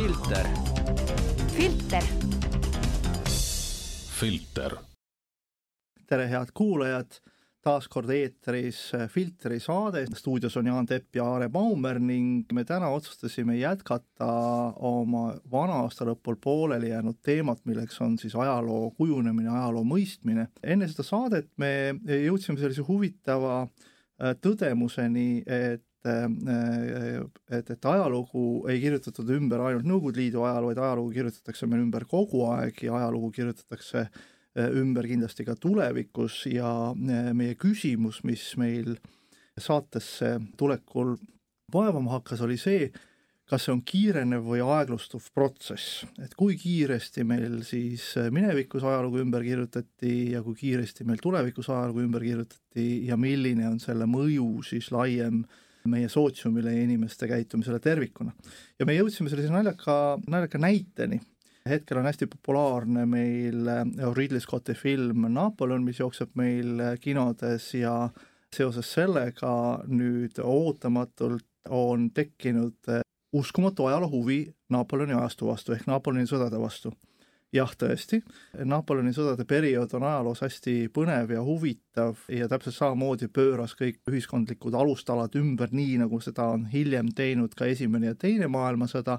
filter. filter. filter. tere, head kuulajad, taas kord eetris Filtri saade, stuudios on Jaan Tepp ja Aare Baumer ning me täna otsustasime jätkata oma vana-aasta lõpul pooleli jäänud teemat, milleks on siis ajaloo kujunemine, ajaloo mõistmine. enne seda saadet me jõudsime sellise huvitava äh, tõdemuseni, et Äh, et, et ajalugu ei kirjutatud ümber ainult Nõukogude Liidu ajal, vaid ajalugu kirjutatakse meil ümber kogu aeg ja ajalugu kirjutatakse äh, ümber kindlasti ka tulevikus ja äh, meie küsimus, mis meil saatesse tulekul vaevama hakkas, oli see, kas see on kiirenev või aeglustuv protsess, et kui kiiresti meil siis minevikus ajalugu ümber kirjutati ja kui kiiresti meil tulevikus ajalugu ümber kirjutati ja milline on selle mõju siis laiem äh, meie sootsiumile ja inimeste käitumisele tervikuna. ja me jõudsime sellise naljaka, naljaka näiteni, hetkel on hästi populaarne meil äh, Ridley Scotti film Napoleon, mis jookseb meil äh, kinodes ja seoses sellega nüüd ootamatult on tekkinud äh, uskumatu ajaloohuvi Napoleoni ajastu vastu ehk Napoleoni sõdade vastu jah, tõesti, Napoleoni sõdade periood on ajaloos hästi põnev ja huvitav ja täpselt samamoodi pööras kõik ühiskondlikud alustalad ümber, nii nagu seda on hiljem teinud ka Esimene ja Teine maailmasõda,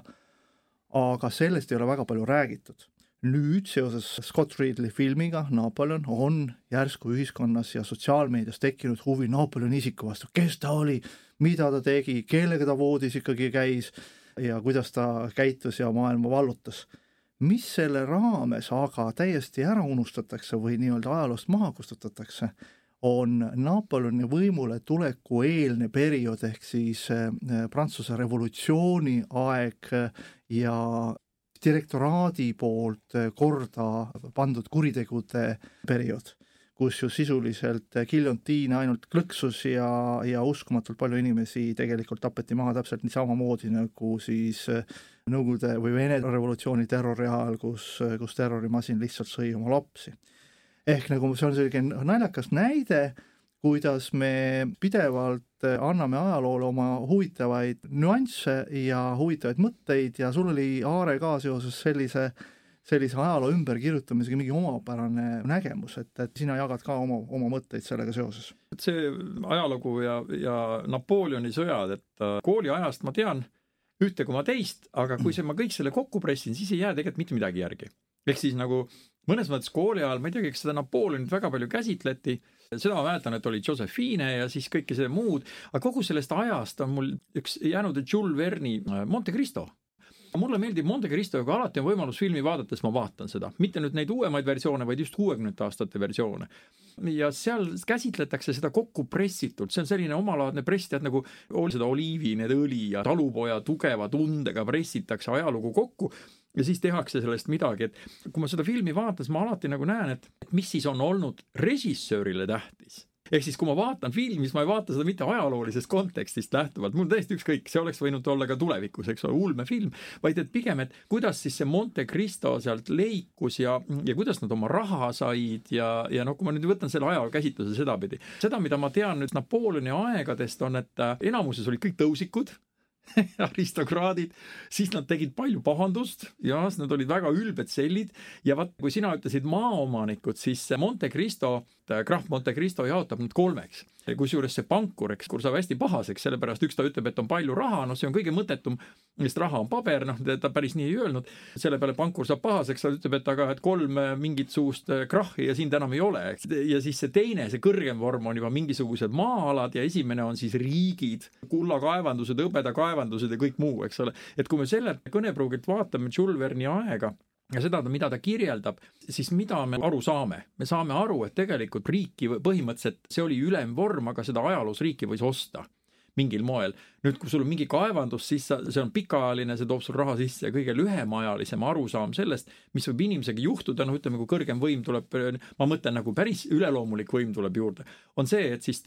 aga sellest ei ole väga palju räägitud. nüüd seoses Scott Ridley filmiga Napoleon on järsku ühiskonnas ja sotsiaalmeedias tekkinud huvi Napoleoni isiku vastu, kes ta oli, mida ta tegi, kellega ta voodis ikkagi käis? Ja kuidas ta käitus ja maailma vallutas mis selle raames aga täiesti ära unustatakse või nii-öelda ajaloost maha kustutatakse, on Napoleoni võimule tuleku eelne periood ehk siis äh, Prantsuse revolutsiooni aeg ja direktoraadi poolt korda pandud kuritegude periood kus ju sisuliselt giljotiin ainult klõksus ja, ja uskumatult palju inimesi tegelikult tapeti maha täpselt niisamamoodi nagu siis Nõukogude või Vene revolutsiooni terrori ajal, kus, kus terrorimasin lihtsalt sõi oma lapsi. ehk nagu see on selline naljakas näide, kuidas me pidevalt anname ajaloole oma huvitavaid nüansse ja huvitavaid mõtteid ja sul oli, Aare, ka seoses sellise sellise ajaloo ümberkirjutamisega mingi omapärane nägemus, et, et sina jagad ka oma, oma mõtteid sellega seoses? et see ajalugu ja, ja Napoleoni sõjad, et äh, kooliajast ma tean ühte koma teist, aga kui see, ma kõik selle kokku pressin, siis ei jää tegelikult mitte midagi järgi. ehk siis nagu mõnes mõttes kooli ajal, ma ei teagi, kas seda Napoleonit väga palju käsitleti, seda ma mäletan, et oli Josephine ja siis kõike see muud, aga kogu sellest ajast on mul üks jäänud Jules Verne'i äh, Monte Cristo mulle meeldib Monte Cristo, kui alati on võimalus filmi vaadates, ma vaatan seda, mitte nüüd neid uuemaid versioone, vaid just kuuekümnendate aastate versioone. ja seal käsitletakse seda kokku pressitult, see on selline omalaadne press, tead nagu seda oliivi, need õli ja talupoja tugeva tundega pressitakse ajalugu kokku ja siis tehakse sellest midagi, et kui ma seda filmi vaatan, siis ma alati nagu näen, et mis siis on olnud režissöörile tähtis ehk siis, kui ma vaatan filmi, siis ma ei vaata seda mitte ajaloolisest kontekstist lähtuvalt, mul täiesti ükskõik, see oleks võinud olla ka tulevikus, eks ole, ulmefilm, vaid et pigem, et kuidas siis see Monte Cristo sealt leikus ja, ja kuidas nad oma raha said ja, ja noh, kui ma nüüd võtan selle ajakäsitluse sedapidi, seda, mida ma tean nüüd Napoleoni aegadest, on, et äh, enamuses olid kõik tõusikud aristokraadid, siis nad tegid palju pahandust ja nad olid väga ülbed sellid. Ja vaat, kui sina ütlesid maaomanikud, siis Monte Cristo, krahv Monte Cristo jaotab nad kolmeks kusjuures see pankur, eks, saab hästi pahaseks, sellepärast üks ta ütleb, et on palju raha, noh, see on kõige mõttetum, sest raha on paber, noh, ta päris nii ei öelnud. selle peale pankur saab pahaseks, ta ütleb, et aga, et kolm mingisugust äh, krahhi ja sind enam ei ole, ja siis see teine, see kõrgem vorm on juba mingisugused maa-alad ja esimene on siis riigid, kullakaevandused, hõbedakaevandused ja kõik muu, eks ole. et kui me selle kõnepruugilt vaatame Jules Verne'i aega ja seda, mida ta kirjeldab, siis mida me aru saame? me saame aru, et tegelikult riiki põhimõtteliselt see oli ülemvorm, aga seda ajaloos riiki võis osta mingil moel. nüüd, kui sul on mingi kaevandus, siis sa, see on pikaajaline, see toob sul raha sisse ja kõige lühemaajalisem arusaam sellest, mis võib inimesega juhtuda, noh, ütleme, kui kõrgem võim tuleb, ma mõtlen nagu päris üleloomulik võim tuleb juurde, on see, et siis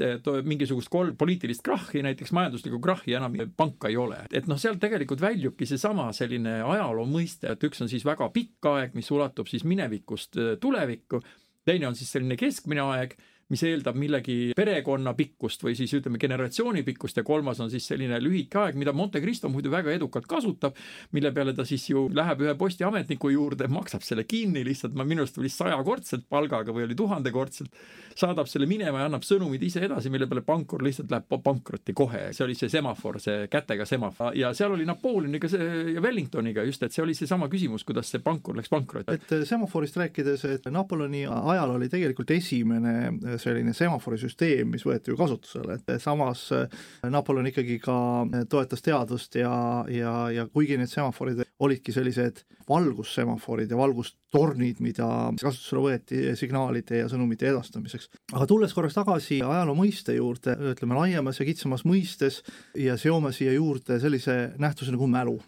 mingisugust kolm poliitilist krahhi, näiteks majanduslikku krahhi enam panka ei ole. et noh, sealt tegelikult väljubki seesama selline ajaloo mõiste, et üks on siis väga pikk aeg, mis ulatub siis minevikust tulevikku, teine on siis selline keskmine aeg mis eeldab millegi perekonna pikkust või siis ütleme, generatsiooni pikkust ja kolmas on siis selline lühike aeg, mida Monte Cristo muidu väga edukalt kasutab, mille peale ta siis ju läheb ühe postiametniku juurde, maksab selle kinni lihtsalt, ma minu arust oli sajakordselt palgaga või oli tuhandekordselt, saadab selle minema ja annab sõnumid ise edasi, mille peale pankur lihtsalt läheb pankrotti kohe. see oli see semafor, see kätega semafor ja seal oli Napoleoniga see ja Wellingtoniga just, et see oli seesama küsimus, kuidas see pankur läks pankrotti. et semaforist rääkides, et Napoleoni ajal oli tegelikult esimene selline semaforisüsteem, mis võeti ju kasutusele, et samas äh, Napoleon ikkagi ka äh, toetas teadust ja, ja, ja kuigi need semaforid olidki sellised valgussemaforid ja valgustornid, mida kasutusele võeti signaalide ja sõnumite edastamiseks. Aga tulles korraks tagasi ajaloo mõiste juurde, ütleme laiemas ja kitsamas mõistes ja seome siia juurde sellise nähtuse nagu mälu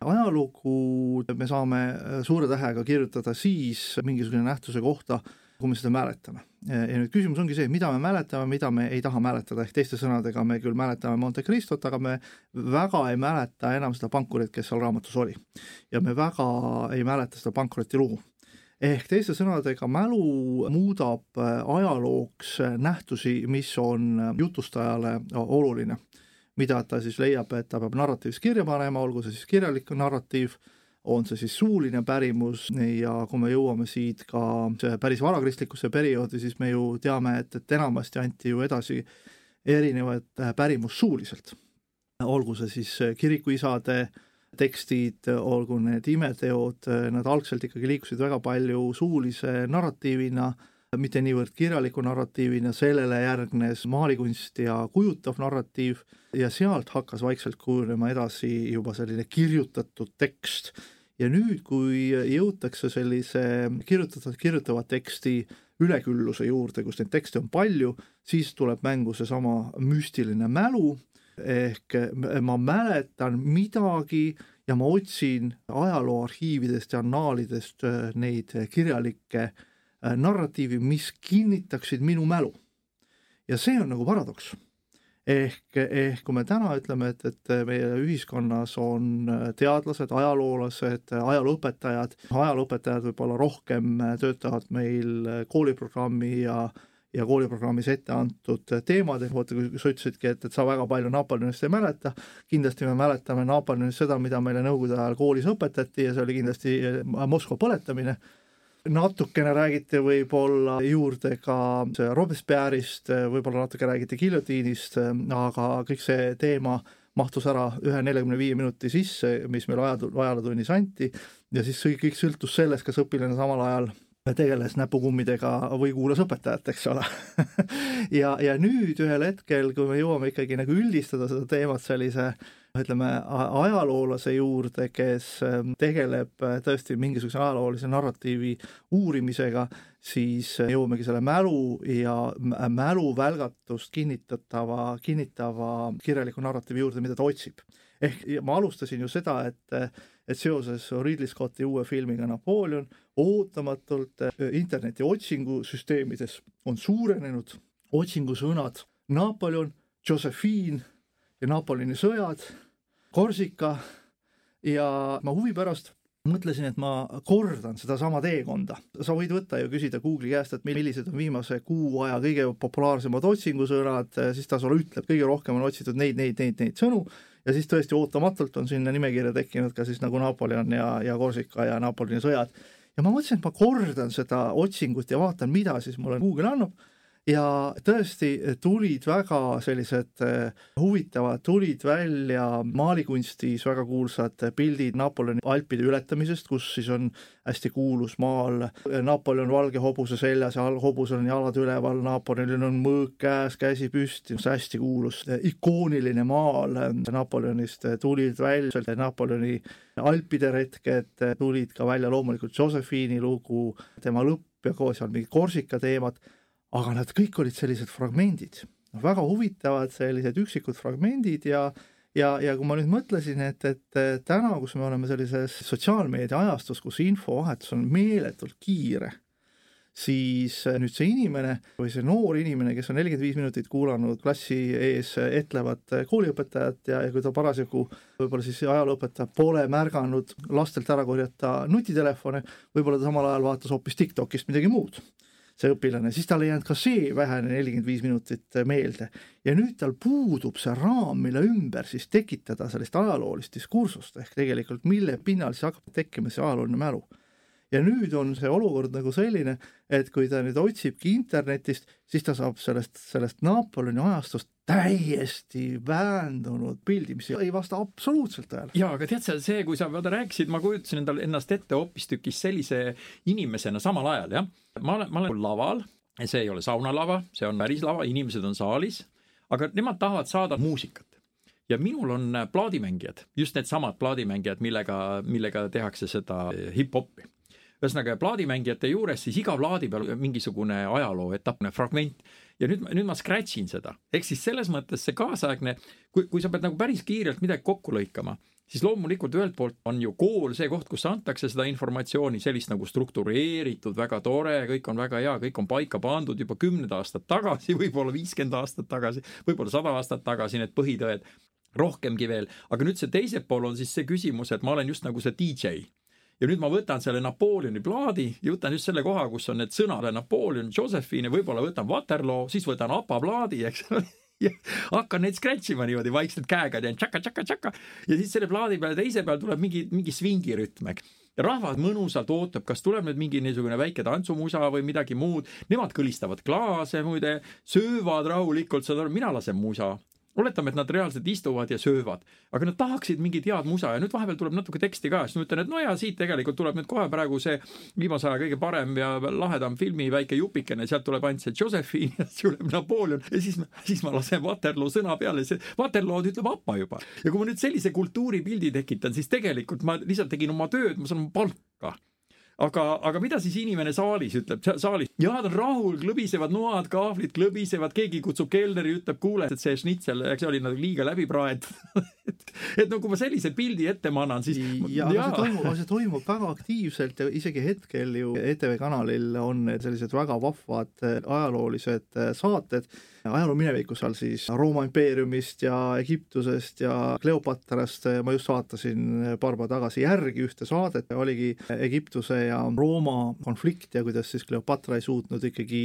ajalugu me saame suure tähega kirjutada siis mingisuguse nähtuse kohta, kui me seda mäletame. ja nüüd küsimus ongi see, mida me mäletame, mida me ei taha mäletada, ehk teiste sõnadega me küll mäletame Monte Cristot, aga me väga ei mäleta enam seda pankurit, kes seal raamatus oli. ja me väga ei mäleta seda pankroti lugu ehk teiste sõnadega, mälu muudab äh, ajalooks nähtusi, mis on jutustajale oluline. mida ta siis leiab, et ta peab narratiivis kirja panema, olgu see siis kirjalik narratiiv on see siis suuline pärimus ja kui me jõuame siit ka päris varakristlikkusse perioodi, siis me ju teame, et, et enamasti anti ju edasi erinevat äh, pärimust suuliselt. olgu see siis kirikuisade tekstid, olgu need imeteod, nad algselt ikkagi liikusid väga palju suulise narratiivina, mitte niivõrd kirjaliku narratiivina, sellele järgnes maalikunst ja kujutav narratiiv ja sealt hakkas vaikselt kujunema edasi juba selline kirjutatud tekst. ja nüüd, kui jõutakse sellise kirjutatud, kirjutava teksti ülekülluse juurde, kus neid tekste on palju, siis tuleb mängu seesama müstiline mälu, ehk ma mäletan midagi ja ma otsin ajalooarhiividest ja annaalidest neid kirjalikke narratiivi, mis kinnitaksid minu mälu. ja see on nagu paradoks ehk, ehk kui me täna ütleme, et, et meie ühiskonnas on teadlased, ajaloolased, ajalooõpetajad, ajalooõpetajad võib-olla rohkem töötavad meil kooliprogrammi ja ja kooliprogrammis ette antud teemad, ehk vaata, kui sa ütlesidki, et, et sa väga palju Napoleonist ei mäleta, kindlasti me mäletame Napoleonist seda, mida meile Nõukogude ajal koolis õpetati ja see oli kindlasti Moskva põletamine. Natukene räägite võib-olla juurde ka Robespierre'ist, võib-olla natuke räägite giljotiinist, aga kõik see teema mahtus ära ühe neljakümne viie minuti sisse, mis meil ajatu-, ajalootunnis anti ja siis kõik sõltus sellest, kas õpilane samal ajal tegeles näpukummidega või kuulas õpetajat, eks ole ja, ja nüüd ühel hetkel, kui me jõuame ikkagi nagu üldistada seda teemat sellise ütleme, ajaloolase juurde, kes ähm, tegeleb äh, tõesti mingisuguse ajaloolise narratiivi uurimisega, siis äh, jõuamegi selle mälu ja mälu välgatust kinnitatava, kinnitava kirjaliku narratiivi juurde, mida ta otsib. ehk ma alustasin ju seda, et et seoses Ridley Scotti uue filmiga Napoleon ootamatult äh, interneti otsingusüsteemides on suurenenud otsingusõnad. Napoleon, Josephine ja Napoleoni sõjad, Korsika ja ma huvi pärast mõtlesin, et ma kordan sedasama teekonda. sa võid võtta ja küsida Google'i käest, et millised on viimase kuu aja kõige populaarsemad otsingusõnad, siis ta sulle ütleb, kõige rohkem on otsitud neid, neid, neid, neid sõnu ja siis tõesti ootamatult on sinna nimekirja tekkinud ka siis nagu Napoleon ja, ja Korsika ja Napoleoni sõjad. ja ma mõtlesin, et ma kordan seda otsingut ja vaatan, mida siis mulle Google annab ja tõesti tulid väga sellised eh, huvitavad, tulid välja maalikunstis väga kuulsad pildid Napoleoni Alpide ületamisest, kus siis on hästi kuulus maal Napoleon valge hobuse seljas ja hobusel on jalad üleval, Napoleonil on mõõk käes, käsi püsti, see hästi kuulus ikooniline maal Napoleonist tulid välja Napoleoni Alpide retked, tulid ka välja loomulikult Josephine'i lugu, tema lõpp ja koos seal mingid Korsika teemad aga nad kõik olid sellised fragmendid, väga huvitavad sellised üksikud fragmendid ja ja, ja kui ma nüüd mõtlesin, et, et täna, kus me oleme sellises sotsiaalmeedia ajastus, kus infovahetus on meeletult kiire, siis nüüd see inimene või see noor inimene, kes on nelikümmend viis minutit kuulanud klassi ees etlevat kooliõpetajat ja, ja kui ta parasjagu võib-olla siis ajalooõpetaja pole märganud lastelt ära korjata nutitelefone, võib-olla ta samal ajal vaatas hoopis TikTokist midagi muud see õpilane, siis tal ei jäänud ka see vähene nelikümmend viis minutit meelde. ja nüüd tal puudub see raam, mille ümber siis tekitada sellist ajaloolist diskursust, ehk tegelikult mille pinnal siis hakkab tekkima see ajalooline mälu ja nüüd on see olukord nagu selline, et kui ta nüüd otsibki internetist, siis ta saab sellest, sellest Napoleoni ajastust täiesti väändunud pildi, mis ei vasta absoluutselt tõele. jaa, aga tead sa, see, kui sa vaata rääkisid, ma kujutasin endale ennast ette hoopistükkis sellise inimesena samal ajal, jah. ma olen, ma olen laval, see ei ole saunalava, see on päris lava, inimesed on saalis, aga nemad tahavad saada muusikat ja minul on plaadimängijad, just needsamad plaadimängijad, millega, millega tehakse seda hip-hopi ühesõnaga plaadimängijate juures siis iga plaadi peal mingisugune ajaloo etapp, fragment. Ja nüüd, nüüd ma scratch in seda, ehk siis selles mõttes see kaasaegne, kui, kui sa pead nagu päris kiirelt midagi kokku lõikama, siis loomulikult ühelt poolt on ju kool see koht, kus antakse seda informatsiooni, sellist nagu struktureeritud, väga tore, kõik on väga hea, kõik on paika pandud juba kümned aastad tagasi, võib-olla viiskümmend aastat tagasi, võib-olla sada aastat tagasi, need põhitõed, rohkemgi veel, aga nüüd see teisel pool on siis see küsimus, et ma olen just nagu see DJ ja nüüd ma võtan selle Napoleoni plaadi ja võtan just selle koha, kus on need sõnad Napoleon, Josephine võib-olla võtan Waterloo, siis võtan APA plaadi, eks ole ja hakkan neid scratch ima niimoodi vaikselt käega, teen tšaka-tšaka-tšaka ja siis selle plaadi peale teise peal tuleb mingi, mingi svingirütm, eks. ja rahvas mõnusalt ootab, kas tuleb nüüd mingi niisugune väike tantsumusa või midagi muud. Nemad kõlistavad klaase muide, söövad rahulikult, saad aru, mina lasen musa oletame, et nad reaalselt istuvad ja söövad, aga nad tahaksid mingit head musa ja nüüd vahepeal tuleb natuke teksti ka, siis ma ütlen, et no ja siit tegelikult tuleb nüüd kohe praegu see viimase aja kõige parem ja lahedam filmi väike jupikene, sealt tuleb ainult see Josephine ja siis tuleb Napoleon ja siis, siis ma lasen Waterloo sõna peale, see Waterloo ütleb appa juba. ja kui ma nüüd sellise kultuuripildi tekitan, siis tegelikult ma lihtsalt tegin oma tööd, ma saan palka aga, aga mida siis inimene saalis ütleb, saalis, jaa, ta on rahul, klõbisevad noad, kahvlid klõbisevad, keegi kutsub kelneri, ütleb, kuule, et see šnitsel, eks see oli nagu liiga läbi praetud et, et no kui ma sellise pildi ette ma annan, siis ja, ja. see toimub, see toimub väga aktiivselt ja isegi hetkel ju ETV kanalil on sellised väga vahvad äh, ajaloolised äh, saated, ajaloo minevikus seal siis Rooma impeeriumist ja Egiptusest ja Kleopatrast, ma just vaatasin paar päeva tagasi järgi ühte saadet, oligi Egiptuse ja Rooma konflikt ja kuidas siis Kleopatra ei suutnud ikkagi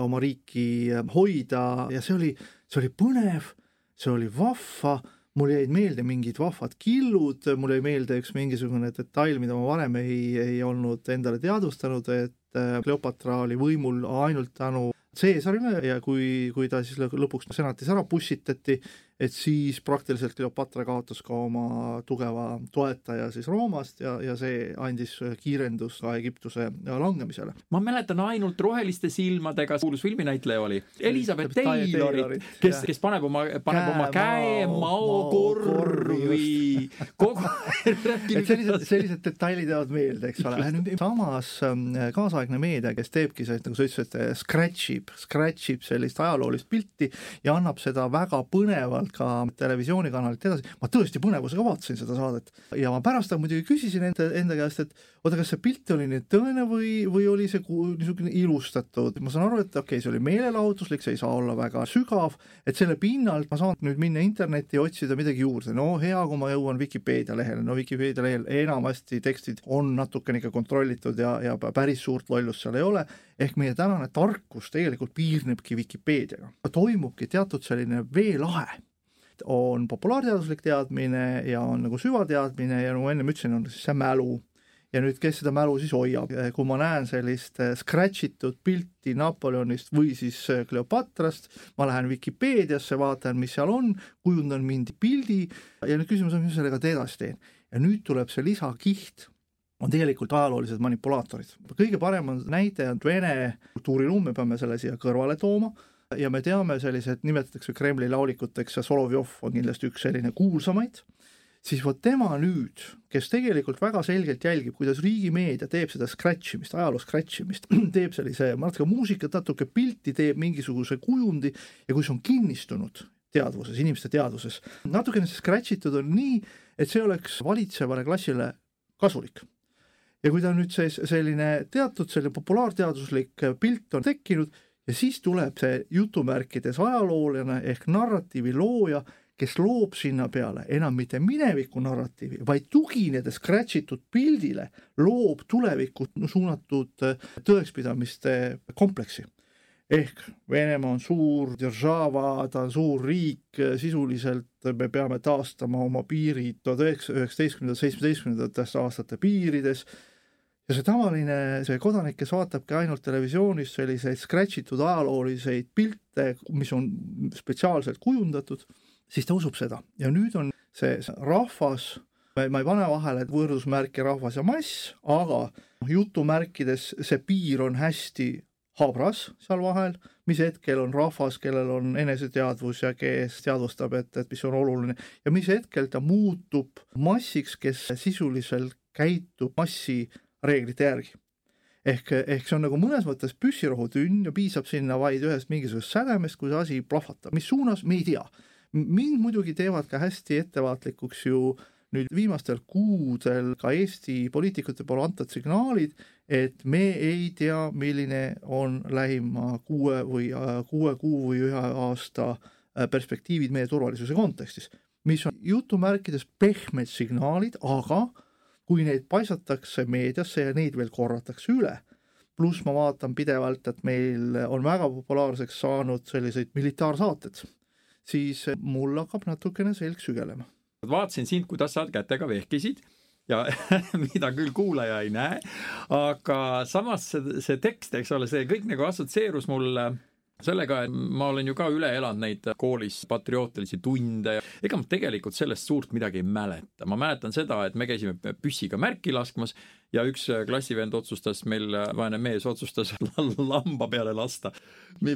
oma riiki hoida ja see oli, see oli põnev, see oli vahva, mul jäid meelde mingid vahvad killud, mul jäi meelde üks mingisugune detail, mida ma varem ei, ei olnud endale teadvustanud, et Kleopatra oli võimul ainult tänu Caesarile ja kui, kui ta siis lõpuks senatis ära pussitati, et siis praktiliselt Kleopatra kaotas ka oma tugeva toetaja siis Roomast ja, ja see andis kiirendust ka Egiptuse langemisele. ma mäletan ainult Roheliste silmadega, kuulus filminäitleja oli, Elizabeth Taylorit, kes, kes paneb oma, paneb käe, oma käe maokorvi, kogu et sellised, sellised detailid jäävad meelde, eks ole, samas ähm, kaasaegne meedia, kes teebki sellist, nagu sa ütlesid, scratch ib, scratch ib sellist ajaloolist pilti ja annab seda väga põnevalt ka televisioonikanalilt edasi, ma tõesti põnevusega vaatasin seda saadet. Ja ma pärast muidugi küsisin enda, enda käest, et oota, kas see pilt oli nüüd tõene või, või oli see niisugune ilustatud, ma saan aru, et okei okay,, see oli meelelahutuslik, see ei saa olla väga sügav, et selle pinnalt ma saan nüüd minna internetti ja otsida midagi juurde, no hea, kui ma jõuan Vikipeedia lehele, no Vikipeedia lehel enamasti tekstid on natukene ikka kontrollitud ja, ja päris suurt lollust seal ei ole, ehk meie tänane tarkus tegelikult piirnebki Vikipeediaga, toimubki teatud selline veelahe on populaarteaduslik teadmine ja on nagu süvateadmine ja nagu ennem ütlesin, on siis see mälu. ja nüüd, kes seda mälu siis hoiab, kui ma näen sellist eh, scratch itud pilti Napoleonist või siis eh, Kleopatrast, ma lähen Vikipeediasse, vaatan, mis seal on, kujundan mingi pildi ja nüüd küsimus on, mis ma sellega edasi teen. ja nüüd tuleb see lisakiht on tegelikult ajaloolised manipulaatorid. kõige parem on näide on Vene kultuuriruum, me peame selle siia kõrvale tooma. Ja me teame sellised, nimetatakse Kremli laulikuteks ja Solovjov on kindlasti üks selline kuulsamaid, siis vot tema nüüd, kes tegelikult väga selgelt jälgib, kuidas riigimeedia teeb seda scratch imist, ajaloo scratch imist, teeb sellise natuke muusikat, natuke pilti, teeb mingisuguse kujundi ja kui see on kinnistunud teadvuses, inimeste teadvuses, natukene see scratch itud on nii, et see oleks valitsevale klassile kasulik ja kui ta nüüd see selline teatud selline populaarteaduslik pilt on tekkinud, ja siis tuleb see jutumärkides ajaloolane ehk narratiivi looja, kes loob sinna peale enam mitte mineviku narratiivi, vaid tuginedes scratch itud pildile, loob tulevikku suunatud äh, tõekspidamiste kompleksi. ehk Venemaa on suur država, ta on suur riik, sisuliselt me peame taastama oma piirid tuhande üheksasaja üheksateistkümnenda, seitsmeteistkümnendatest aastate piirides ja see tavaline, see kodanik, kes vaatabki ainult televisioonis selliseid scratch itud ajalooliseid pilte, mis on spetsiaalselt kujundatud, siis ta usub seda. Ja nüüd on see rahvas, ma ei pane vahele võrdusmärki rahvas ja mass, aga jutumärkides see piir on hästi habras seal vahel, mis hetkel on rahvas, kellel on eneseteadvus ja kes teadvustab, et, et mis on oluline. Ja mis hetkel ta muutub massiks, kes sisuliselt käitub massi reeglite järgi. ehk, ehk see on nagu mõnes mõttes püssirohutünn ja piisab sinna vaid ühest mingisugusest sädemest, kui see asi plahvatab, mis suunas, me ei tea. mind muidugi teevad ka hästi ettevaatlikuks ju nüüd viimastel kuudel ka Eesti poliitikute poole antud signaalid, et me ei tea, milline on lähima kuue või kuue kuu või ühe aasta perspektiivid meie turvalisuse kontekstis, mis on jutumärkides pehmed signaalid, aga kui neid paisatakse meediasse ja neid veel korratakse üle, pluss ma vaatan pidevalt, et meil on väga populaarseks saanud selliseid militaarsaated, siis mul hakkab natukene selg sügelema. vaatasin sind, kuidas sa kätega vehkisid ja mida küll kuulaja ei näe, aga samas see, see tekst, eks ole, see kõik nagu assotsieerus mulle sellega, et ma olen ju ka üle elanud neid koolis patriootilisi tunde ja ega ma tegelikult sellest suurt midagi ei mäleta. ma mäletan seda, et me käisime püssiga märki laskmas ja üks klassivend otsustas, meil vaene mees otsustas lamba peale lasta.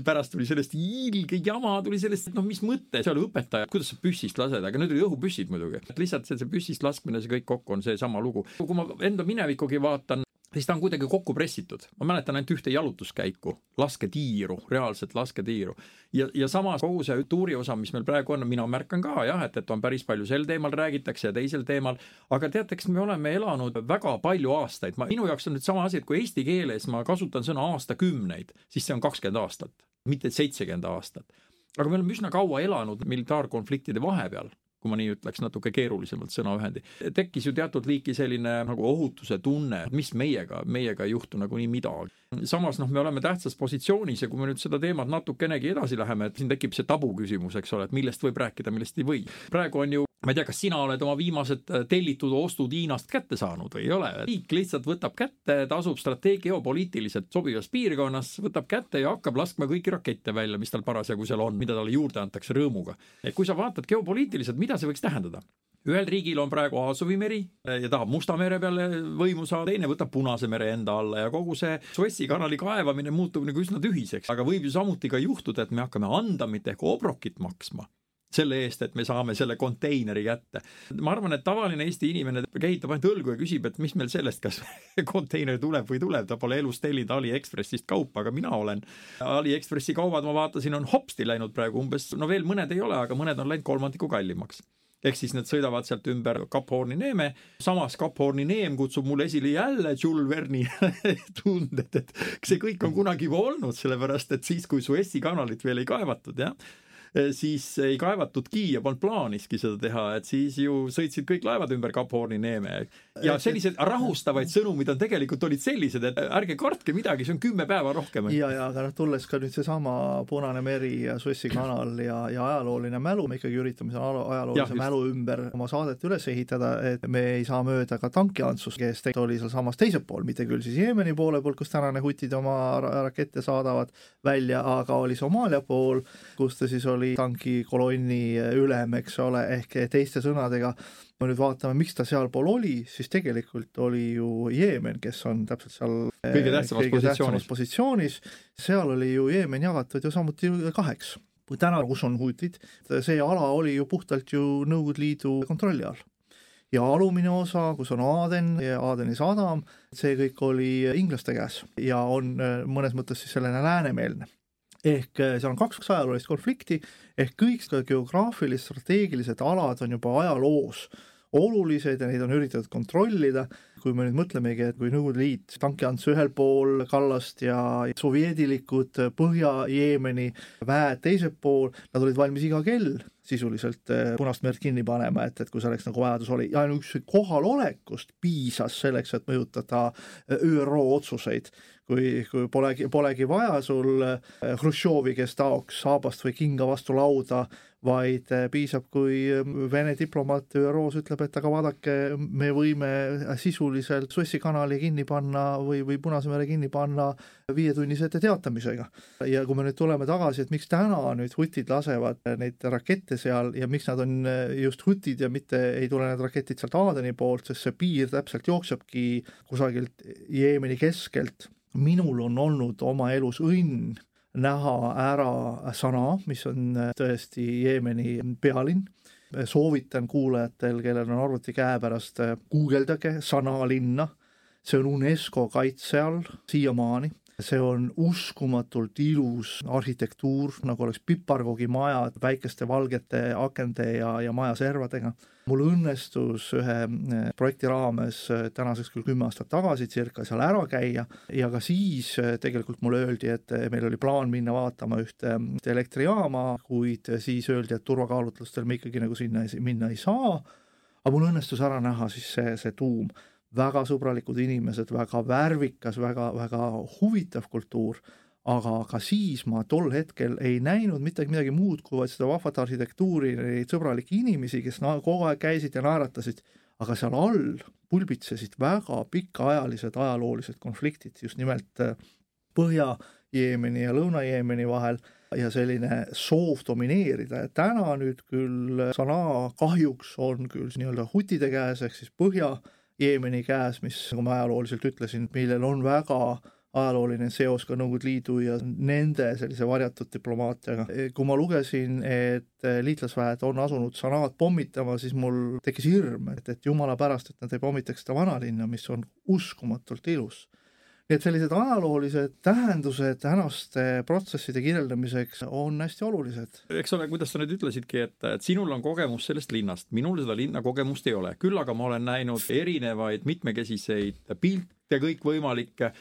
pärast tuli sellest ilge jama, tuli sellest, et noh, mis mõte, seal õpetaja, kuidas sa püssist lased, aga need olid õhupüssid muidugi. lihtsalt see, see püssist laskmine, see kõik kokku on seesama lugu. kui ma enda minevikugi vaatan, siis ta on kuidagi kokku pressitud. ma mäletan ainult ühte jalutuskäiku, lasketiiru, reaalset lasketiiru. ja, ja samas kogu see tuuri osa, mis meil praegu on, mina märkan ka jah, et, et on päris palju sel teemal räägitakse ja teisel teemal, aga teate, eks me oleme elanud väga palju aastaid, ma, minu jaoks on nüüd sama asi, et kui eesti keeles ma kasutan sõna aastakümneid, siis see on kakskümmend aastat, mitte seitsekümmend aastat. aga me oleme üsna kaua elanud militaarkonfliktide vahepeal kui ma nii ütleks, natuke keerulisemalt sõnaühendi. tekkis ju teatud liiki selline nagu ohutuse tunne, mis meiega, meiega ei juhtu nagunii midagi. samas noh, me oleme tähtsas positsioonis ja kui me nüüd seda teemat natukenegi edasi läheme, et siin tekib see tabu küsimus, eks ole, et millest võib rääkida, millest ei või. praegu on ju ma ei tea, kas sina oled oma viimased tellitud ostud Hiinast kätte saanud või ei ole. riik lihtsalt võtab kätte, ta asub strateegia geopoliitiliselt sobivas piirkonnas, võtab kätte ja hakkab laskma kõiki rakette välja, mis tal parasjagu seal on, mida talle juurde antakse rõõmuga. et kui sa vaatad geopoliitiliselt, mida see võiks tähendada? ühel riigil on praegu Aasovi meri ja tahab Musta mere peale võimu saada, teine võtab Punase mere enda alla ja kogu see Suessi kanali kaevamine muutub nagu üsna tühiseks, aga võib ju samuti ka juhtuda, et me hakkame andamit ehk obrokit maksma selle eest, et me saame selle konteineri kätte. ma arvan, et tavaline Eesti inimene kehitab ainult õlgu ja küsib, et mis meil sellest, kas konteiner tuleb või tuleb, ta pole elus tellinud Aliekspressist kaupa, aga mina olen. Aliekspressi kaubad, ma vaatasin, on hopsti läinud praegu umbes, no veel mõned ei ole, aga mõned on läinud kolmandiku kallimaks ehk siis nad sõidavad sealt ümber Kap Horni neeme, samas Kap Horni neem kutsub mulle esile jälle Jules Verne'i tunded, et see kõik on kunagi juba olnud, sellepärast et siis, kui Suessi kanalit veel ei kaevatud, jah, siis ei kaevatudki ja polnud plaaniski seda teha, et siis ju sõitsid kõik laevad ümber Kap Horni neeme. ja selliseid rahustavaid sõnumid on tegelikult olid sellised, et ärge kartke midagi, see on kümme päeva rohkem. ja, ja aga noh, tulles ka nüüd seesama Punane meri ja Suessi kanal ja, ja ajalooline mälu, me ikkagi üritame selle ajaloolise ja, mälu ümber oma saadet üles ehitada, et me ei saa mööda ka tankiantsust, kes oli sealsamas teisel pool, mitte küll siis Jeemeni poole peal, kus tänane hutid oma rakette saadavad välja, aga oli Somaalia pool, kus ta siis oli oli tankikolonni ülem, eks ole, ehk teiste sõnadega, kui nüüd vaatame, miks ta sealpool oli, siis tegelikult oli ju Jeemen, kes on täpselt seal kõige tähtsamas kõige positsioonis. positsioonis, seal oli ju Jeemen jagatud ju samuti kaheks. täna, kus on hutid, see ala oli ju puhtalt ju Nõukogude Liidu kontrolli all ja alumine osa, kus on Aaden ja Aadeni sadam, see kõik oli inglaste käes ja on mõnes mõttes siis selline läänemeelne ehk äh, seal on kaks ajaloolist konflikti, ehk kõik geograafilised, strateegilised alad on juba ajaloos olulised ja neid on üritatud kontrollida, kui me nüüd mõtlemegi, et kui Nõukogude Liit, tankiants ühel pool kallast ja sovjeedilikud Põhja-Jeemeni väed teisel pool, nad olid valmis iga kell sisuliselt eh, Punast merd kinni panema, et, et kui selleks nagu vajadus oli ja ainuüksi kohalolekust piisas selleks, et mõjutada eh, ÜRO otsuseid. kui, kui polegi, polegi vaja sul Hruštšovi, kes taoks saabast või kinga vastu lauda, vaid piisab, kui Vene diplomaat ÜRO-s ütleb, et aga vaadake, me võime sisuliselt Suessi kanali kinni panna või, või Punase mere kinni panna viietunnise ette teatamisega. ja kui me nüüd tuleme tagasi, et miks täna nüüd hutid lasevad neid rakette seal ja miks nad on just hutid ja mitte ei tule need raketid sealt Aadeni poolt, sest see piir täpselt jooksebki kusagilt Jeemeni keskelt. minul on olnud oma elus õnn näha ära Sanaa, mis on tõesti Jeemeni pealinn. Soovitan kuulajatel, kellel on arvuti käepärast, guugeldage Sanaa linna, see on UNESCO kaitse all siiamaani see on uskumatult ilus arhitektuur, nagu oleks piparkoogimajad väikeste valgete akende ja, ja majaservadega. mul õnnestus ühe eh, projekti raames eh, tänaseks küll kümme aastat tagasi circa seal ära käia ja ka siis eh, tegelikult mulle öeldi, et meil oli plaan minna vaatama ühte, ühte elektrijaama, kuid siis öeldi, et turvakaalutlustel me ikkagi nagu sinna minna ei saa. aga mul õnnestus ära näha siis see, see tuum väga sõbralikud inimesed, väga värvikas, väga, väga huvitav kultuur, aga ka siis ma tol hetkel ei näinud mitte midagi muud kui vaid seda vahvat arhitektuuri, neid sõbralikke inimesi, kes na-, kogu aeg käisid ja naeratasid, aga seal all pulbitsesid väga pikaajalised ajaloolised konfliktid just nimelt äh, Põhja-Jeemeni ja Lõuna-Jeemeni vahel ja selline soov domineerida. Ja täna nüüd küll Sanaa kahjuks on küll nii-öelda hutide käes ehk siis Põhja- Jeemeni käes, mis, nagu ma ajalooliselt ütlesin, millel on väga ajalooline seos ka Nõukogude Liidu ja nende sellise varjatud diplomaatiaga. kui ma lugesin, et liitlasväed on asunud Sanaad pommitama, siis mul tekkis hirm, et, et jumala pärast, et nad ei pommitaks seda vanalinna, mis on uskumatult ilus nii et sellised ajaloolised tähendused tänaste protsesside kirjeldamiseks on hästi olulised. eks ole, kuidas sa nüüd ütlesidki, et, et sinul on kogemus sellest linnast, minul seda linna kogemust ei ole, küll aga ma olen näinud erinevaid mitmekesiseid pilte kõikvõimalikke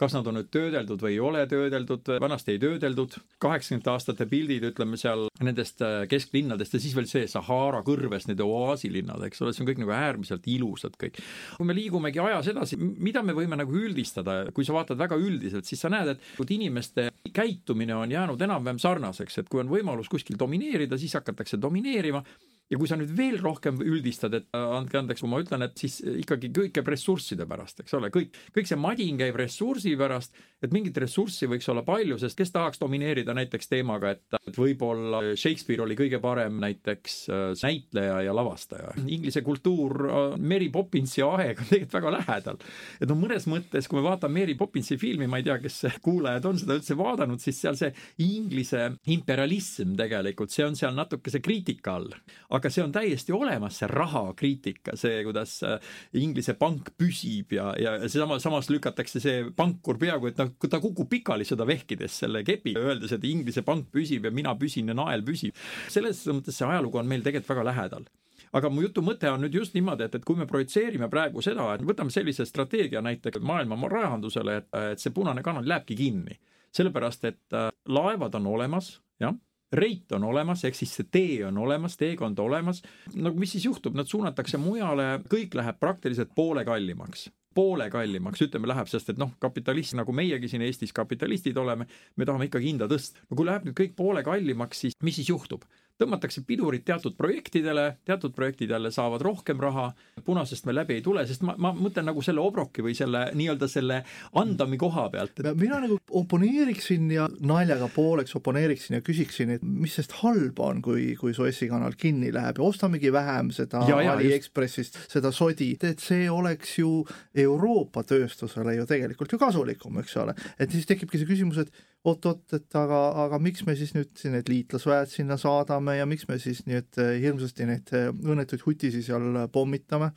kas nad on nüüd töödeldud või ei ole töödeldud, vanasti ei töödeldud, kaheksakümnendate aastate pildid, ütleme seal nendest äh, kesklinnadest ja siis veel see Sahara kõrves need oaasilinnad, eks ole, see on kõik nagu äärmiselt ilusad kõik. kui me liigumegi ajas edasi, mida me võime nagu üldistada, kui sa vaatad väga üldiselt, siis sa näed, et inimeste käitumine on jäänud enam-vähem sarnaseks, et kui on võimalus kuskil domineerida, siis hakatakse domineerima ja kui sa nüüd veel rohkem üldistad, et äh, andke andeks, kui ma ütlen, et siis ikkagi kõik käib ressursside pärast, eks ole, kõik, kõik see madin käib ressursi pärast, et mingit ressurssi võiks olla palju, sest kes tahaks domineerida näiteks teemaga, et, et võib-olla Shakespeare oli kõige parem näiteks äh, näitleja ja lavastaja. Inglise kultuur, äh, Mary Poppinsi aeg on tegelikult väga lähedal. et no mõnes mõttes, kui me vaatame Mary Poppinsi filmi, ma ei tea, kes kuulajad on seda üldse vaadanud, siis seal see Inglise imperialism tegelikult, see on seal natuke see kriitika all aga see on täiesti olemas, see rahakriitika, see, kuidas äh, Inglise pank püsib ja, ja sama, samas lükatakse see pankur peaaegu, et noh, ta kukub pikali seda vehkides selle kepi, öeldes, et Inglise pank püsib ja mina püsin ja nael püsib. selles mõttes see ajalugu on meil tegelikult väga lähedal aga mu jutu mõte on nüüd just niimoodi, et, et kui me projitseerime praegu seda, et võtame sellise strateegia näiteks maailma rahandusele, et, et see punane kanal lähebki kinni. sellepärast, et äh, laevad on olemas, jah reit on olemas, ehk siis see tee on olemas, teekond olemas. no mis siis juhtub, nad suunatakse mujale, kõik läheb praktiliselt poole kallimaks poole kallimaks, ütleme, läheb, sest et noh, kapitalist, nagu meiegi siin Eestis kapitalistid oleme, me tahame ikkagi hinda tõsta. no kui läheb nüüd kõik poole kallimaks, siis mis siis juhtub? Tõmmatakse pidurid teatud projektidele, teatud projektid jälle saavad rohkem raha, punasest me läbi ei tule, sest ma, ma mõtlen nagu selle Obroki või selle nii-öelda selle andami koha pealt et.... mina nagu oponeeriksin ja naljaga pooleks oponeeriksin ja küsiksin, et mis sest halba on, kui, kui Suessi kanal kinni läheb ja ostamegi vähem seda Aliekspressist, seda sodi, et see oleks ju Euroopa tööstusele ju tegelikult ju kasulikum, eks ole. et siis tekibki see küsimus, et oot-oot, et aga, aga miks me siis nüüd need liitlasväed sinna saadame ja miks me siis et eh, hirmsasti neid eh, õnnetuid hutisi seal pommitame.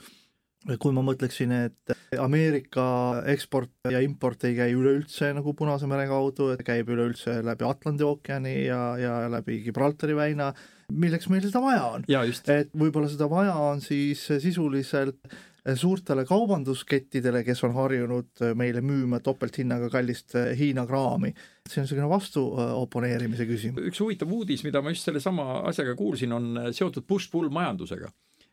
kui ma mõtleksin, et Ameerika eksport ja import ei käi üleüldse nagu Punase mere kaudu, et käib üleüldse läbi Atlandi ookeani ja, ja läbi Gibraltari väina, milleks meil seda vaja on. et võib-olla seda vaja on siis sisuliselt suurtele kaubanduskettidele, kes on harjunud meile müüma topelthinnaga kallist Hiina kraami. see on niisugune vastu oponeerimise küsimus. üks huvitav uudis, mida ma just sellesama asjaga kuulsin, on seotud push-pull majandusega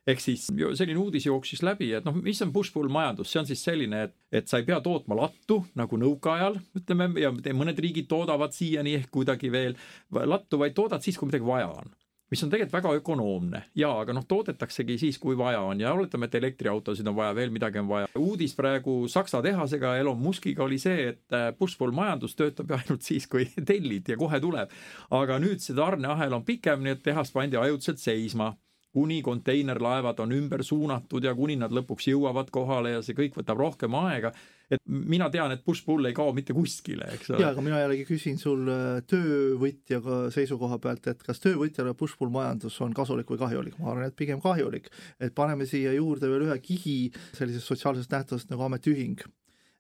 ehk siis selline uudis jooksis läbi, et noh, mis on push-pull majandus, see on siis selline, et, et sa ei pea tootma lattu nagu nõukaajal, ütleme, ja mõned riigid toodavad siiani ehk kuidagi veel lattu, vaid toodad siis, kui midagi vaja on mis on tegelikult väga ökonoomne ja, aga noh, toodetaksegi siis, kui vaja on ja oletame, et elektriautosid on vaja, veel midagi on vaja. uudis praegu Saksa tehasega Elon Muskiga oli see, et äh, push-pull majandus töötab ju ainult siis, kui tellid ja kohe tuleb. aga nüüd see tarneahel on pikem, nii et tehas pandi ajutiselt seisma kuni konteinerlaevad on ümber suunatud ja kuni nad lõpuks jõuavad kohale ja see kõik võtab rohkem aega et mina tean, et push-pull ei kao mitte kuskile, eks ole. jaa, aga mina jällegi küsin sul äh, töövõtjaga seisukoha pealt, et kas töövõtjale push-pull majandus on kasulik või kahjulik, ma arvan, et pigem kahjulik. et paneme siia juurde veel ühe kihi sellisest sotsiaalsest nähtusest nagu ametiühing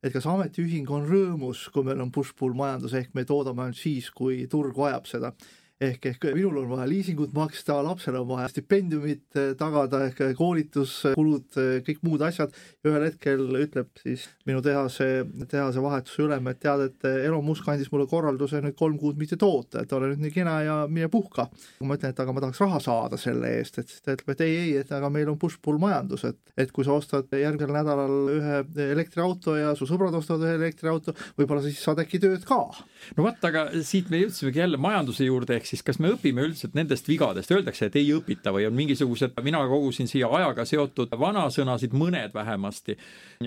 et kas ametiühing on rõõmus, kui meil on push-pull majandus, ehk me toodame ainult siis, kui turg vajab seda ehk, ehk minul on vaja liisingut maksta, lapsel on vaja stipendiumit eh, tagada ehk koolituskulud, eh, kõik muud asjad. ühel hetkel ütleb siis minu tehase, tehase vahetuse ülem, et tead, et eh, Elon Musk andis mulle korralduse nüüd kolm kuud mitte toota, et ole nüüd nii kena ja mine puhka. ma ütlen, et aga ma tahaks raha saada selle eest, et siis ta ütleb, et ei, ei, et aga meil on push-pull majandus, et, et kui sa ostad järgmisel nädalal ühe elektriauto ja su sõbrad ostavad ühe elektriauto, võib-olla siis saad äkki tööd ka. no vot, aga siit me jõudsimegi jälle majanduse juurde, ehk siis kas me õpime üldse nendest vigadest, öeldakse, et ei õpita või on mingisugused, mina kogusin siia ajaga seotud vanasõnasid, mõned vähemasti.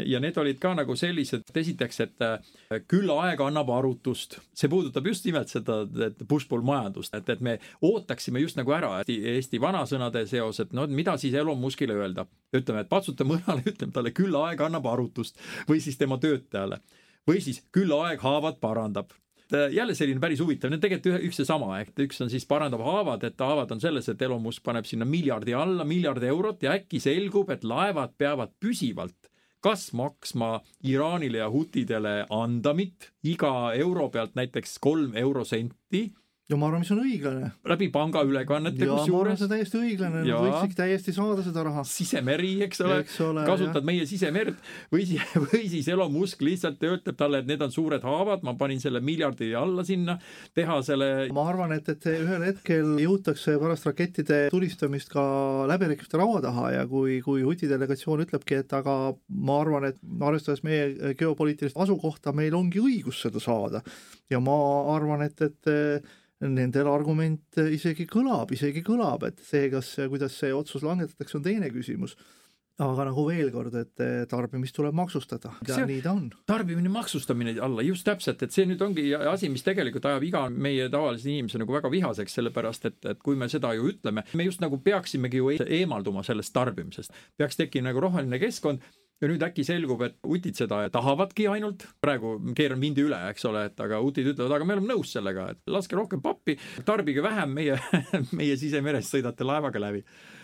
ja need olid ka nagu sellised, esiteks, et äh, küll aeg annab arutust, see puudutab just nimelt seda, et push-pull majandust, et, et me ootaksime just nagu ära Eesti, Eesti vanasõnade seos, et no mida siis Elon Muskile öelda. ütleme, et patsuta mõrale, ütleme talle küll aeg annab arutust. Või siis tema töötajale. Või siis küll aeg haavad parandab Äh, jälle selline päris huvitav, need on tegelikult ühe, üks ja sama, ehk üks on siis parandab haavad, et haavad on selles, et Elon Musk paneb sinna miljardi alla, miljard eurot ja äkki selgub, et laevad peavad püsivalt kas maksma Iraanile ja hutidele andamit iga euro pealt näiteks kolm eurosenti ja ma arvan, mis on õiglane. läbi pangaülekannete kusjuures. see on täiesti õiglane, nad võiksid täiesti saada seda raha. sisemeri, eks ole, ole, kasutad jah. meie sisemerd või siis, või siis Elon Musk lihtsalt ütleb talle, et need on suured haavad, ma panin selle miljardi alla sinna tehasele. ma arvan, et, et ühel hetkel jõutakse pärast rakettide tulistamist ka läbirääkimiste laua taha ja kui, kui Huti delegatsioon ütlebki, et aga ma arvan, et arvestades meie geopoliitilist asukohta, meil ongi õigus seda saada. ja ma arvan, et, et nendel argument isegi kõlab, isegi kõlab, et see, kas, kuidas see otsus langetatakse, on teine küsimus aga nagu veel kord, et tarbimist tuleb maksustada ja nii ta on. tarbimine, maksustamine alla, just täpselt, et see nüüd ongi asi, mis tegelikult ajab iga meie tavalise inimese nagu väga vihaseks, sellepärast et, et kui me seda ju ütleme, me just nagu peaksimegi ju eemalduma sellest tarbimisest. peaks tekkima nagu roheline keskkond ja nüüd äkki selgub, et utid seda tahavadki ainult, praegu keeran vindi üle, eks ole, et aga utid ütlevad, aga me oleme nõus sellega, et laske rohkem pappi, tarbige vähem, meie, meie sisemerest sõidate laevaga läbi.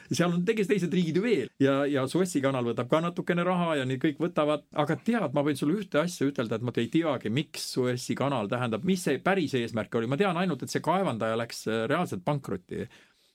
seal on tegelikult teised riigid ju veel. Ja, ja Suessi kanal võtab ka natukene raha ja nii kõik võtavad, aga tead, ma võin sulle ühte asja ütelda, et ma ei teagi, miks Suessi kanal tähendab, mis see päris eesmärk oli, ma tean ainult, et see kaevandaja läks reaalselt pankrotti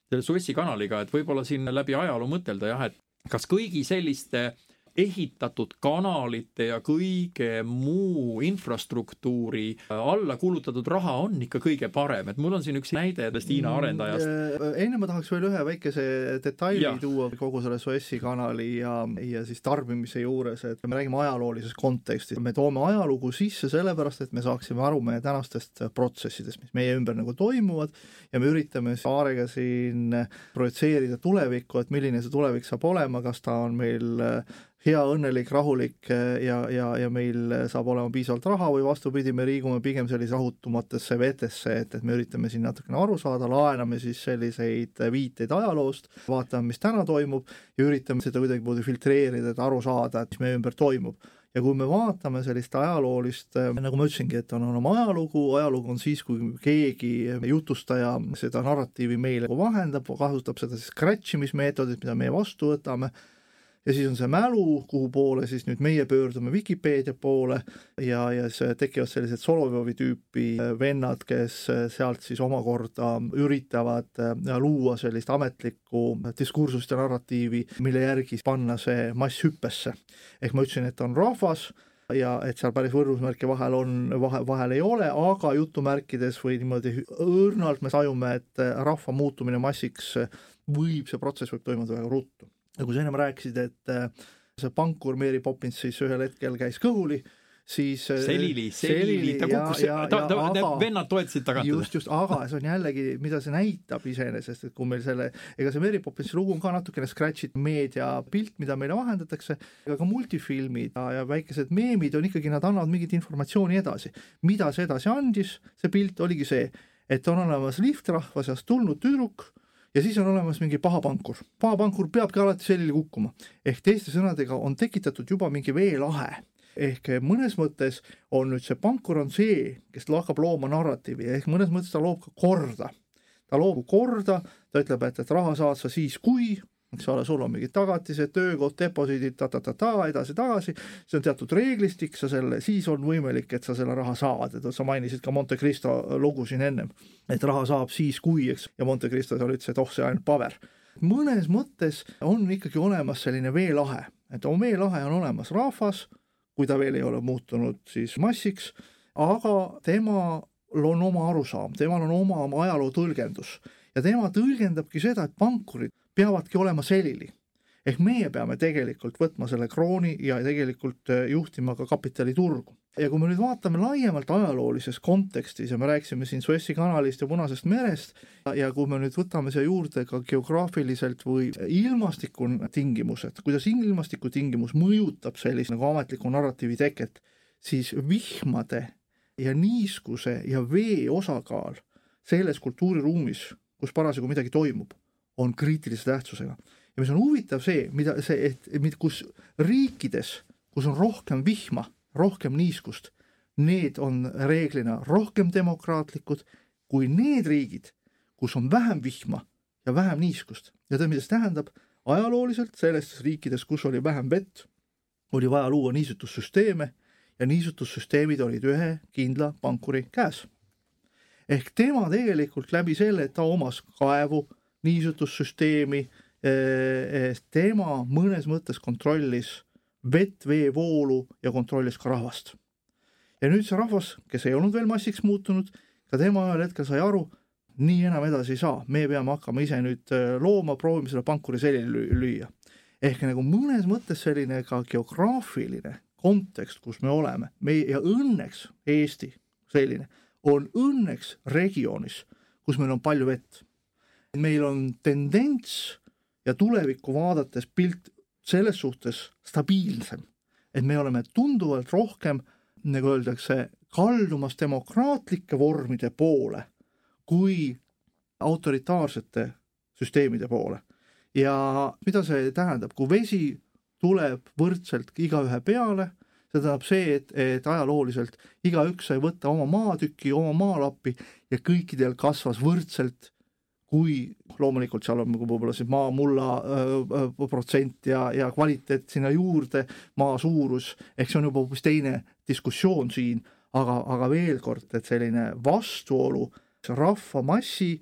selle Suessi kanaliga, et võib-olla siin läbi ajaloo mõtelda jah, et kas kõigi selliste äh, ehitatud kanalite ja kõige muu infrastruktuuri alla kulutatud raha on ikka kõige parem, et mul on siin üks näide sellest Hiina mm, arendajast. Äh, enne ma tahaks veel ühe väikese detaili ja. tuua kogu selle Suessi kanali ja, ja siis tarbimise juures, et me räägime ajaloolises kontekstis, me toome ajalugu sisse sellepärast, et me saaksime aru meie tänastest protsessidest, mis meie ümber nagu toimuvad ja me üritame Aarega siin projitseerida tulevikku, et milline see tulevik saab olema, kas ta on meil hea, õnnelik, rahulik eh, ja, ja, ja meil saab olema piisavalt raha või vastupidi, me liigume pigem sellise rahutumatesse vetesse, et, et me üritame siin natukene aru saada, laename siis selliseid viiteid ajaloost, vaatame, mis täna toimub ja üritame seda kuidagimoodi filtreerida, et aru saada, et mis meie ümber toimub. Ja kui me vaatame sellist ajaloolist, eh, nagu ma ütlesingi, et on, oma ajalugu, ajalugu on siis, kui keegi jutustaja seda narratiivi meile vahendab, kasutab seda scratch imismeetodit, mida meie vastu võtame ja siis on see mälu, kuhu poole siis nüüd meie pöördume Vikipeedia poole ja, ja siis tekivad sellised Solovevi tüüpi vennad, kes sealt siis omakorda üritavad äh, luua sellist ametlikku diskursust ja narratiivi, mille järgi panna see mass hüppesse. ehk ma ütlesin, et on rahvas ja et seal päris võrdusmärke vahel on, vahe, vahel ei ole, aga jutumärkides või niimoodi õrnalt me tajume, et rahva muutumine massiks võib, see protsess võib toimuda väga ruttu kui sa ennem rääkisid, et äh, see pankur Mary Poppins siis ühel hetkel käis kõhuli, siis äh, selili, selili, ta kukkus, ta, ta, need vennad toetasid tagant just, just, aga see on jällegi, mida see näitab iseenesest, et kui meil selle, ega see Mary Poppinsi lugu on ka natukene scratch'id meediapilt, mida meile vahendatakse, ega ka multifilmid ja, ja väikesed meemid on ikkagi, nad annavad mingit informatsiooni edasi. mida see edasi andis, see pilt oligi see, et on olemas liftrahva seast tulnud tüdruk, ja siis on olemas mingi paha pankur. paha pankur peabki alati selili kukkuma. ehk teiste sõnadega on tekitatud juba mingi veelahe. ehk mõnes mõttes on nüüd see pankur on see, kes hakkab looma narratiivi, ehk mõnes mõttes ta loob ka korda. ta loob korda, ta ütleb, et, et raha saad sa siis, kui eks ole, sul on mingid tagatised, töökoht, deposiidid ta,, ta-ta-ta-ta, edasi-tagasi, see on teatud reeglistik, sa selle, siis on võimalik, et sa selle raha saad, et sa mainisid ka Monte Cristo lugu siin ennem, et raha saab siis, kui, eks, ja Monte Cristo seal ütles, et oh, see ainult paber. mõnes mõttes on ikkagi olemas selline veelahe, et veelahe on olemas rahvas, kui ta veel ei ole muutunud siis massiks, aga temal on oma arusaam, temal on oma ajaloo tõlgendus. Ja tema tõlgendabki seda, et pankurid peavadki olema selili. ehk meie peame tegelikult võtma selle krooni ja tegelikult äh, juhtima ka kapitaliturgu. ja kui me nüüd vaatame laiemalt ajaloolises kontekstis ja me rääkisime siin Suessi kanalist ja Punasest merest ja kui me nüüd võtame siia juurde ka geograafiliselt või ilmastikutingimused, kuidas ilmastikutingimus mõjutab sellist nagu ametliku narratiivi teket, siis vihmade ja niiskuse ja vee osakaal selles kultuuriruumis, kus parasjagu midagi toimub, on kriitilise tähtsusega. ja mis on huvitav see, mida see, et kus riikides, kus on rohkem vihma, rohkem niiskust, need on reeglina rohkem demokraatlikud kui need riigid, kus on vähem vihma ja vähem niiskust. ja tead, mida see tähendab? ajalooliselt sellistes riikides, kus oli vähem vett, oli vaja luua niisutussüsteeme ja niisutussüsteemid olid ühe kindla pankuri käes. ehk tema tegelikult läbi selle, et ta omas kaevu, niisutussüsteemi, eh, eh, tema mõnes mõttes kontrollis vett, veevoolu ja kontrollis ka rahvast. ja nüüd see rahvas, kes ei olnud veel massiks muutunud, ka tema ühel hetkel sai aru, nii enam edasi ei saa, me peame hakkama ise nüüd eh, looma, proovima selle pankuri selili lüüa. ehk nagu mõnes mõttes selline ka geograafiline kontekst, kus me oleme, me ja õnneks Eesti selline on õnneks regioonis, kus meil on palju vett meil on tendents ja tulevikku vaadates pilt selles suhtes stabiilsem, et me oleme tunduvalt rohkem, nagu öeldakse, kaldumas demokraatlike vormide poole kui autoritaarsete süsteemide poole. ja mida see tähendab, kui vesi tuleb võrdselt igaühe peale, see tähendab see, et, et ajalooliselt igaüks sai võtta oma maatüki, oma maalappi ja kõikidel kasvas võrdselt kui loomulikult seal on võib-olla siis maa, mulla öö, protsent ja, ja kvaliteet sinna juurde, maa suurus, ehk see on juba hoopis teine diskussioon siin, aga, aga veel kord, et selline vastuolu rahvamassi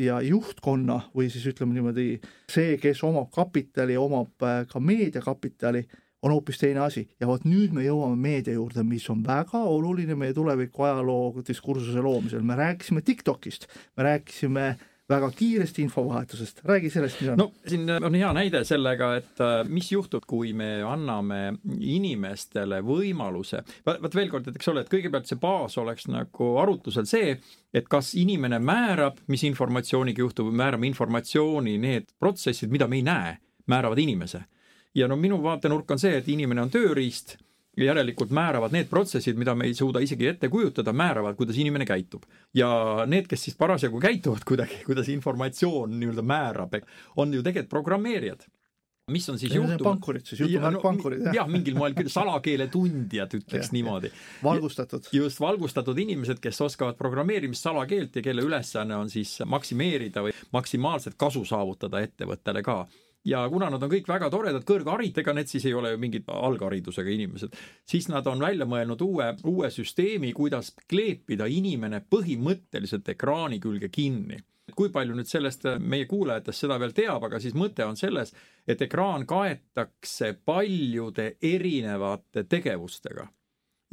ja juhtkonna või siis ütleme niimoodi, see, kes omab kapitali, omab ka meediakapitali, on hoopis teine asi. Ja vot nüüd me jõuame meedia juurde, mis on väga oluline meie tuleviku ajaloo diskursuse loomisel, me rääkisime TikTokist, me rääkisime äh, väga kiiresti infovahetusest, räägi sellest, mis on. no siin on hea näide sellega, et äh, mis juhtub, kui me anname inimestele võimaluse, vaat veel kord, et eks ole, et kõigepealt see baas oleks nagu arutlusel see, et kas inimene määrab, mis informatsiooniga juhtub, määrame informatsiooni, need protsessid, mida me ei näe, määravad inimese. ja no minu vaatenurk on see, et inimene on tööriist järelikult määravad need protsessid, mida me ei suuda isegi ette kujutada, määravad, kuidas inimene käitub. ja need, kes siis parasjagu käituvad kuidagi, kuidas informatsioon nii-öelda määrab, on ju tegelikult programmeerijad mis on siis juhtunud? pankurid siis, jutumärk no, pankurid, jah? jah, mingil moel küll salakeele tundjad, ütleks ja, niimoodi. valgustatud. just, valgustatud inimesed, kes oskavad programmeerimist salakeelt ja kelle ülesanne on siis maksimeerida või maksimaalset kasu saavutada ettevõttele ka ja kuna nad on kõik väga toredad kõrgharid, ega need siis ei ole ju mingid algharidusega inimesed, siis nad on välja mõelnud uue, uue süsteemi, kuidas kleepida inimene põhimõtteliselt ekraani külge kinni kui palju nüüd sellest meie kuulajatest seda veel teab, aga siis mõte on selles, et ekraan kaetakse paljude erinevate tegevustega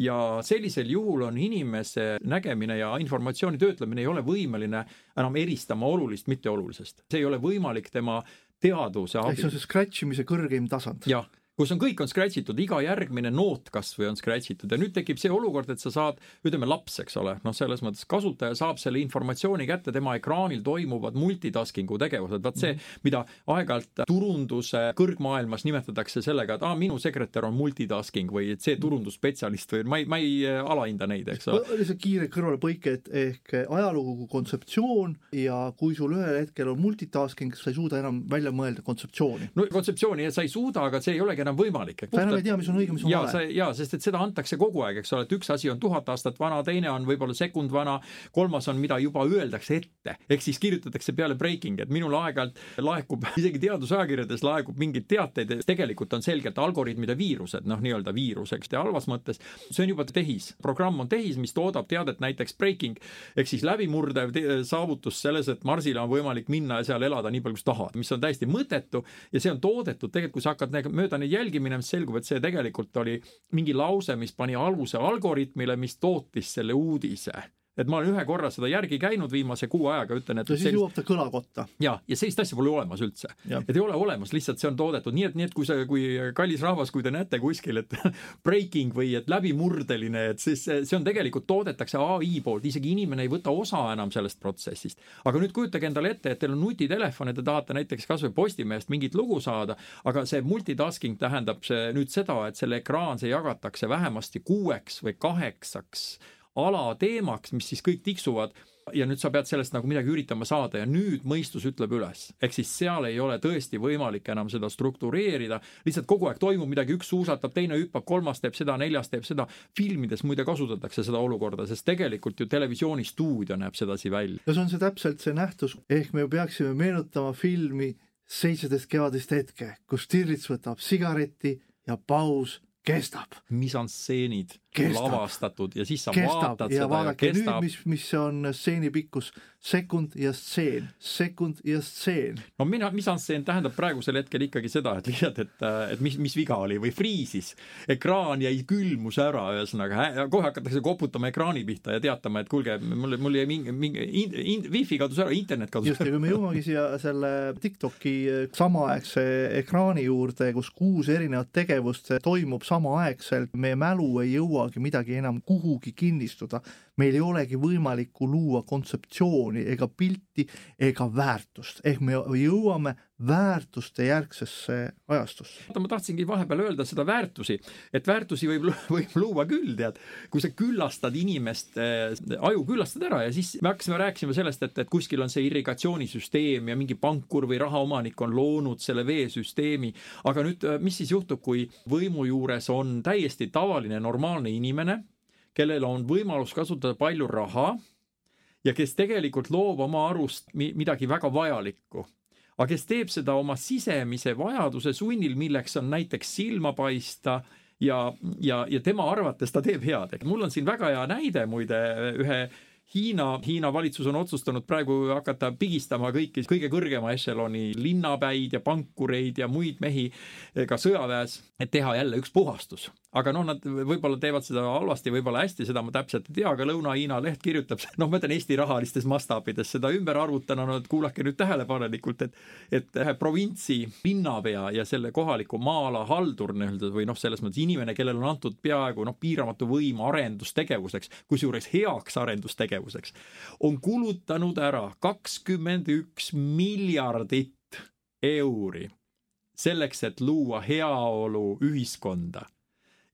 ja sellisel juhul on inimese nägemine ja informatsiooni töötlemine ei ole võimeline enam eristama olulist mitteolulisest. see ei ole võimalik tema teadvuse abil. see on see scratch imise kõrgeim tasand. jah kus on, kõik on scratch itud, iga järgmine noot kasvõi on scratch itud ja nüüd tekib see olukord, et sa saad, ütleme laps, eks ole, noh, selles mõttes kasutaja saab selle informatsiooni kätte, tema ekraanil toimuvad multitasking'u tegevused, vaat see, mhm. mida aeg-ajalt turunduse kõrgmaailmas nimetatakse sellega, et aa, minu sekretär on multitasking või et see turundusspetsialist või ma ei, ma ei äh, alahinda neid, eks ole. lihtsalt kiire kõrvalepõike, et ehk ajalugu kontseptsioon ja kui sul ühel hetkel on multitasking, sa ei suuda enam välja mõelda kontseptsiooni. no kontseptsiooni sa ei suuda, aga see ei olegi enam enam võimalik. sa enam ei tea, mis on õige, mis on ja, vale. jaa, sest et seda antakse kogu aeg, eks ole, et üks asi on tuhat aastat vana, teine on võib-olla sekund vana, kolmas on, mida juba öeldakse ette. ehk siis kirjutatakse peale breaking, et minul aeg-ajalt laekub, isegi teadusajakirjades laekub mingeid teateid, tegelikult on selgelt algoritmide viirused, noh, nii-öelda viirus, eks, ja halvas mõttes, see on juba tehis. programm on tehis, mis toodab teadet näiteks breaking ehk siis läbimurdev saavutus selles, et Marsile on võimalik minna ja seal elada nii palju, kui sa tahad, mis on täiesti mõttetu ja see on toodetud tegelikult, kui sa hakkad mööda neid jälgimine, mis selgub, et see tegelikult oli mingi lause, mis pani aluse algoritmile, mis tootis selle uudise et ma olen ühe korra seda järgi käinud viimase kuu ajaga, ütlen, et ja siis sellist... jõuab ta kõlakotta. ja, ja sellist asja pole olemas üldse. et ei ole olemas, lihtsalt see on toodetud nii, et, nii et kui see, kui kallis rahvas, kui te näete kuskil, et breaking või et läbimurdeline, et siis see on tegelikult toodetakse ai poolt, isegi inimene ei võta osa enam sellest protsessist. aga nüüd kujutage endale ette, et teil on nutitelefon ja te tahate näiteks kasvõi Postimehest mingit lugu saada, aga see multitasking tähendab see nüüd seda, et selle ekraan, see jagatakse vähemasti kuueks või kaheksaks alateemaks, mis siis kõik tiksuvad ja nüüd sa pead sellest nagu midagi üritama saada ja nüüd mõistus ütleb üles. ehk siis seal ei ole tõesti võimalik enam seda struktureerida, lihtsalt kogu aeg toimub midagi, üks suusatab, teine hüppab, kolmas teeb seda, neljas teeb seda. filmides muide kasutatakse seda olukorda, sest tegelikult ju televisioonistuudio näeb sedasi välja. no see on see täpselt see nähtus, ehk me peaksime meenutama filmi Seitseteist kevadist hetke, kus Stirlitz võtab sigareti ja paus kestab. misanstseenid lavastatud ja siis sa kestab. vaatad ja seda ja kestab. mis, mis on stseeni pikkus, sekund ja stseen, sekund ja stseen. no mina, misanstseen tähendab praegusel hetkel ikkagi seda, et lihtsalt, et, et mis, mis viga oli või friisis. ekraan jäi külmus ära, ühesõnaga kohe hakatakse koputama ekraani pihta ja teatama, et kuulge, mul, mul jäi mingi, mingi in, in, wifi kadus ära, internet kadus just, ja kui me jõuamegi siia selle TikToki samaaegse ekraani juurde, kus kuus erinevat tegevust toimub samaaegselt, meie mälu ei jõuagi midagi enam kuhugi kinnistuda, meil ei olegi võimalik luua kontseptsiooni ega pilti ega väärtust, ehk me jõuame väärtuste järgsesse ajastusse. ma tahtsingi vahepeal öelda seda väärtusi, et väärtusi võib, võib luua küll, tead, kui sa küllastad inimest äh,, aju küllastad ära ja siis me hakkasime rääkima sellest, et, et kuskil on see irrigatsioonisüsteem ja mingi pankur või rahaomanik on loonud selle veesüsteemi, aga nüüd, äh, mis siis juhtub, kui võimu juures on täiesti tavaline normaalne inimene, kellel on võimalus kasutada palju raha ja kes tegelikult loob oma arust midagi väga vajalikku aga kes teeb seda oma sisemise vajaduse sunnil, milleks on näiteks silma paista ja, ja, ja tema arvates ta teeb head, et mul on siin väga hea näide muide ühe Hiina, Hiina valitsus on otsustanud praegu hakata pigistama kõiki kõige kõrgema ešeloni linnapäid ja pankureid ja muid mehi ka sõjaväes, et teha jälle üks puhastus aga noh, nad võib-olla teevad seda halvasti, võib-olla hästi, seda ma täpselt ei tea, aga Lõuna-Hiina leht kirjutab, noh, ma ütlen Eesti rahalistes mastaabides seda ümber arvutanud, et kuulake nüüd tähelepanelikult, et et ühe provintsi linnapea ja selle kohaliku maa-ala haldur nii-öelda või noh, selles mõttes inimene, kellele on antud peaaegu noh, piiramatu võim arendustegevuseks, kusjuures heaks arendustegevuseks, on kulutanud ära kakskümmend üks miljardit euri selleks, et luua heaolu ühiskonda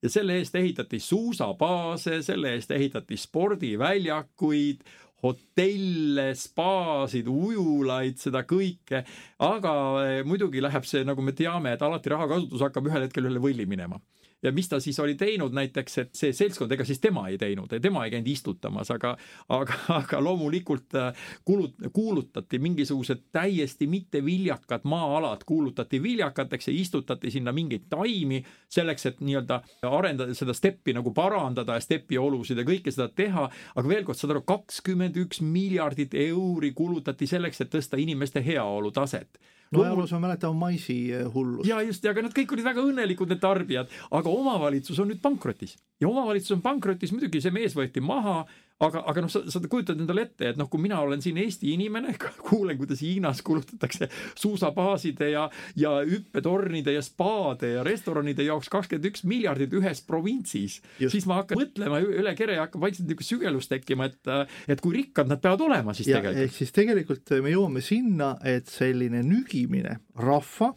ja selle eest ehitati suusabaase, selle eest ehitati spordiväljakuid, hotelle, spaasid, ujulaid, seda kõike. aga eh, muidugi läheb see, nagu me teame, et alati rahakasutus hakkab ühel hetkel üle võlli minema ja mis ta siis oli teinud näiteks, et see seltskond, ega siis tema ei teinud, tema ei käinud istutamas, aga aga, aga loomulikult äh, kuulut-, kuulutati mingisugused täiesti mitteviljakad maa-alad, kuulutati viljakateks ja istutati sinna mingeid taimi selleks, et nii-öelda arendada seda steppi nagu parandada ja stepi olusid ja kõike seda teha, aga veel kord, saad aru, kakskümmend üks miljardit euri kulutati selleks, et tõsta inimeste heaolu taset no ajaloos ma mäletan maisi hullust. ja just, aga nad kõik olid väga õnnelikud, need tarbijad, aga omavalitsus on nüüd pankrotis ja omavalitsus on pankrotis, muidugi see mees võeti maha aga, aga noh, sa, sa kujutad endale ette, et noh, kui mina olen siin Eesti inimene, kuulen, kuidas Hiinas kulutatakse suusabaaside ja, ja hüppetornide ja spaade ja restoranide jaoks kakskümmend üks miljardit ühes provintsis, siis ma hakkan mõtlema üle kere ja hakkab vaikselt niisugune sügelus tekkima, et, et kui rikkad nad peavad olema siis ja, tegelikult. ehk siis tegelikult me jõuame sinna, et selline nügimine rahva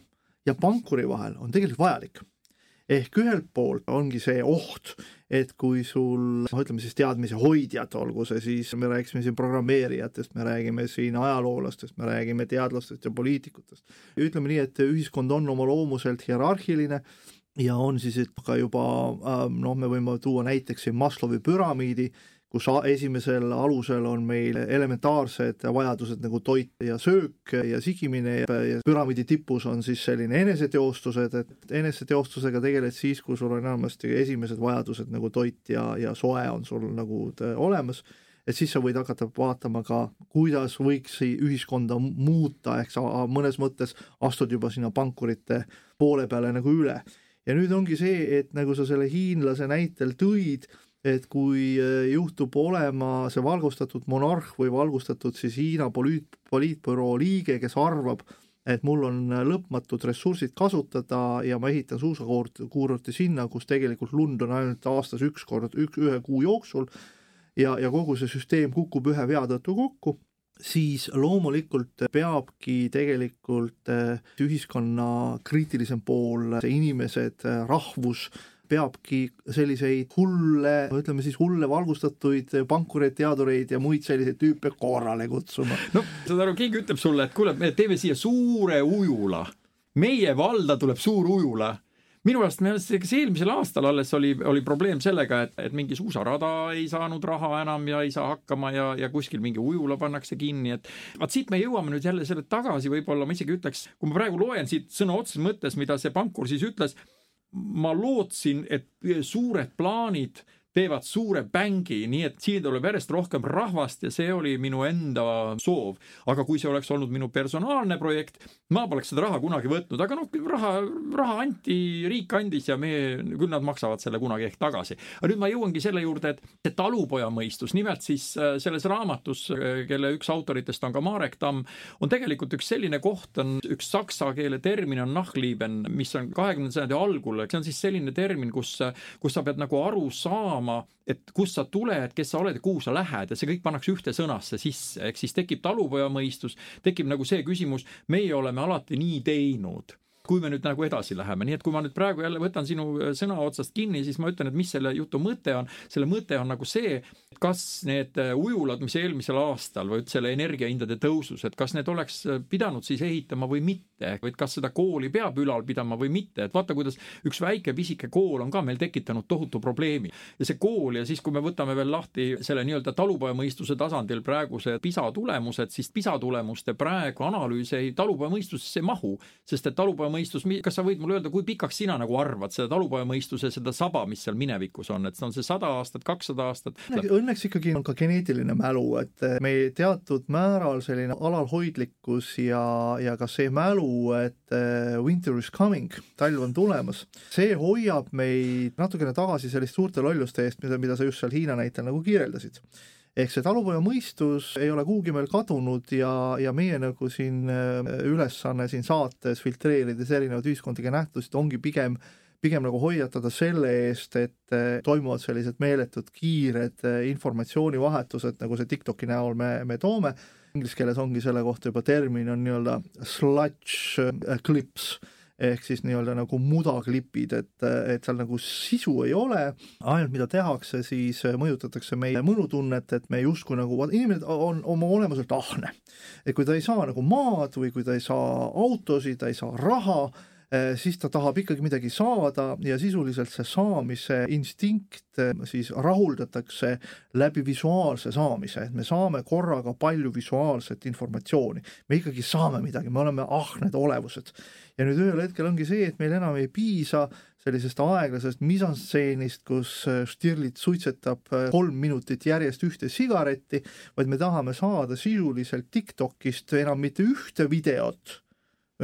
ja pankuri vahel on tegelikult vajalik ehk ühelt poolt ongi see oht, et kui sul, noh, ütleme siis teadmise hoidjad, olgu see siis, me rääkisime siin programmeerijatest, me räägime siin ajaloolastest, me räägime teadlastest ja poliitikutest, ütleme nii, et ühiskond on oma loomuselt hierarhiline ja on siis ka juba noh, me võime tuua näiteks siin Maslowi püramiidi, kus esimesel alusel on meil elementaarsed vajadused nagu toit ja söök ja sigimine ja püramiidi tipus on siis selline eneseteostused, et eneseteostusega tegeled siis, kui sul on enamasti esimesed vajadused nagu toit ja, ja soe on sul nagu olemas, et siis sa võid hakata vaatama ka, kuidas võiks ühiskonda muuta, ehk sa mõnes mõttes astud juba sinna pankurite poole peale nagu üle. ja nüüd ongi see, et nagu sa selle hiinlase näitel tõid, et kui äh, juhtub olema see valgustatud monarh või valgustatud siis Hiina poliit, poliitbüroo liige, kes arvab, et mul on lõpmatud ressursid kasutada ja ma ehitan suusakuurorti sinna, kus tegelikult lund on ainult aastas üks kord, üks, ühe kuu jooksul ja, ja kogu see süsteem kukub ühe vea tõttu kokku, siis loomulikult peabki tegelikult äh, ühiskonna kriitilisem pool, inimesed, äh, rahvus, peabki selliseid hulle, ütleme siis hulle valgustatuid pankureid, teadureid ja muid selliseid tüüpe korrale kutsuma. no saad aru, keegi ütleb sulle, et kuule, me teeme siia suure ujula, meie valda tuleb suur ujula minu arust, minu arust kas eelmisel aastal alles oli, oli probleem sellega, et, et mingi suusarada ei saanud raha enam ja ei saa hakkama ja, ja kuskil mingi ujula pannakse kinni, et vaat siit me jõuame nüüd jälle selle tagasi, võib-olla ma isegi ütleks, kui ma praegu loen siit sõna otseses mõttes, mida see pankur siis ütles ma lootsin, et suured plaanid teevad suure bängi, nii et siia tuleb järjest rohkem rahvast ja see oli minu enda soov. aga kui see oleks olnud minu personaalne projekt, ma poleks seda raha kunagi võtnud, aga noh, raha, raha anti, riik andis ja me, küll nad maksavad selle kunagi ehk tagasi. aga nüüd ma jõuangi selle juurde, et see talupojamõistus, nimelt siis äh, selles raamatus, äh, kelle üks autoritest on ka Marek Tamm, on tegelikult üks selline koht, on üks saksa keele termin on nachlieben, mis on kahekümnenda sajandi algul, see on siis selline termin, kus, kus sa pead nagu aru saama, saama, et kust sa tuled, kes sa oled ja kuhu sa lähed ja see kõik pannakse ühte sõnasse sisse, ehk siis tekib talupojamõistus, tekib nagu see küsimus, meie oleme alati nii teinud kui me nüüd nagu edasi läheme, nii et kui ma nüüd praegu jälle võtan sinu äh, sõna otsast kinni, siis ma ütlen, et mis selle jutu mõte on. selle mõte on nagu see, kas need äh, ujulad, mis eelmisel aastal või selle energiahindade tõusus, et kas need oleks äh, pidanud siis ehitama või mitte, või et kas seda kooli peab ülal pidama või mitte, et vaata, kuidas üks väike pisike kool on ka meil tekitanud tohutu probleemi. ja see kool ja siis, kui me võtame veel lahti selle nii-öelda talupojamõistuse tasandil praegused PISA tulemused, siis PISA tulemuste praegu analüüs ei talupojamõistusesse mahu, sest et talupoja talupojamõistus, kas sa võid mulle öelda, kui pikaks sina nagu arvad seda talupojamõistuse, seda saba, mis seal minevikus on, et see on see sada aastat, kakssada aastat? Õnneks ikkagi on ka geneetiline mälu, et meie teatud määral selline alalhoidlikkus ja, ja ka see mälu, et eh, winter is coming, talv on tulemas, see hoiab meid natukene tagasi selliste suurte lolluste eest, mida, mida sa just seal Hiina näitel nagu kirjeldasid ehk see talupojamõistus ei ole kuhugi meil kadunud ja, ja meie nagu siin äh, ülesanne siin saates filtreerides erinevaid ühiskondlikke nähtusid ongi pigem pigem nagu hoiatada selle eest, et äh, toimuvad sellised meeletud kiired äh, informatsioonivahetused, nagu see TikToki näol me, me toome, inglise keeles ongi selle kohta juba termin on nii-öelda sludge clips ehk siis nii-öelda nagu mudaklipid, et, et seal nagu sisu ei ole, ainult mida tehakse, siis mõjutatakse meie mõnutunnet, et me justkui nagu, inimene on oma olemuselt ahne. et kui ta ei saa nagu maad või kui ta ei saa autosid, ta ei saa raha, siis ta tahab ikkagi midagi saada ja sisuliselt see saamise instinkt eh, siis rahuldatakse läbi visuaalse saamise, et me saame korraga palju visuaalset informatsiooni. me ikkagi saame midagi, me oleme ahned olevused. ja nüüd ühel hetkel ongi see, et meil enam ei piisa sellisest aeglasest misanstseenist, kus äh, Stirlitz suitsetab kolm minutit järjest ühte sigaretti, vaid me tahame saada sisuliselt TikTokist enam mitte ühte videot,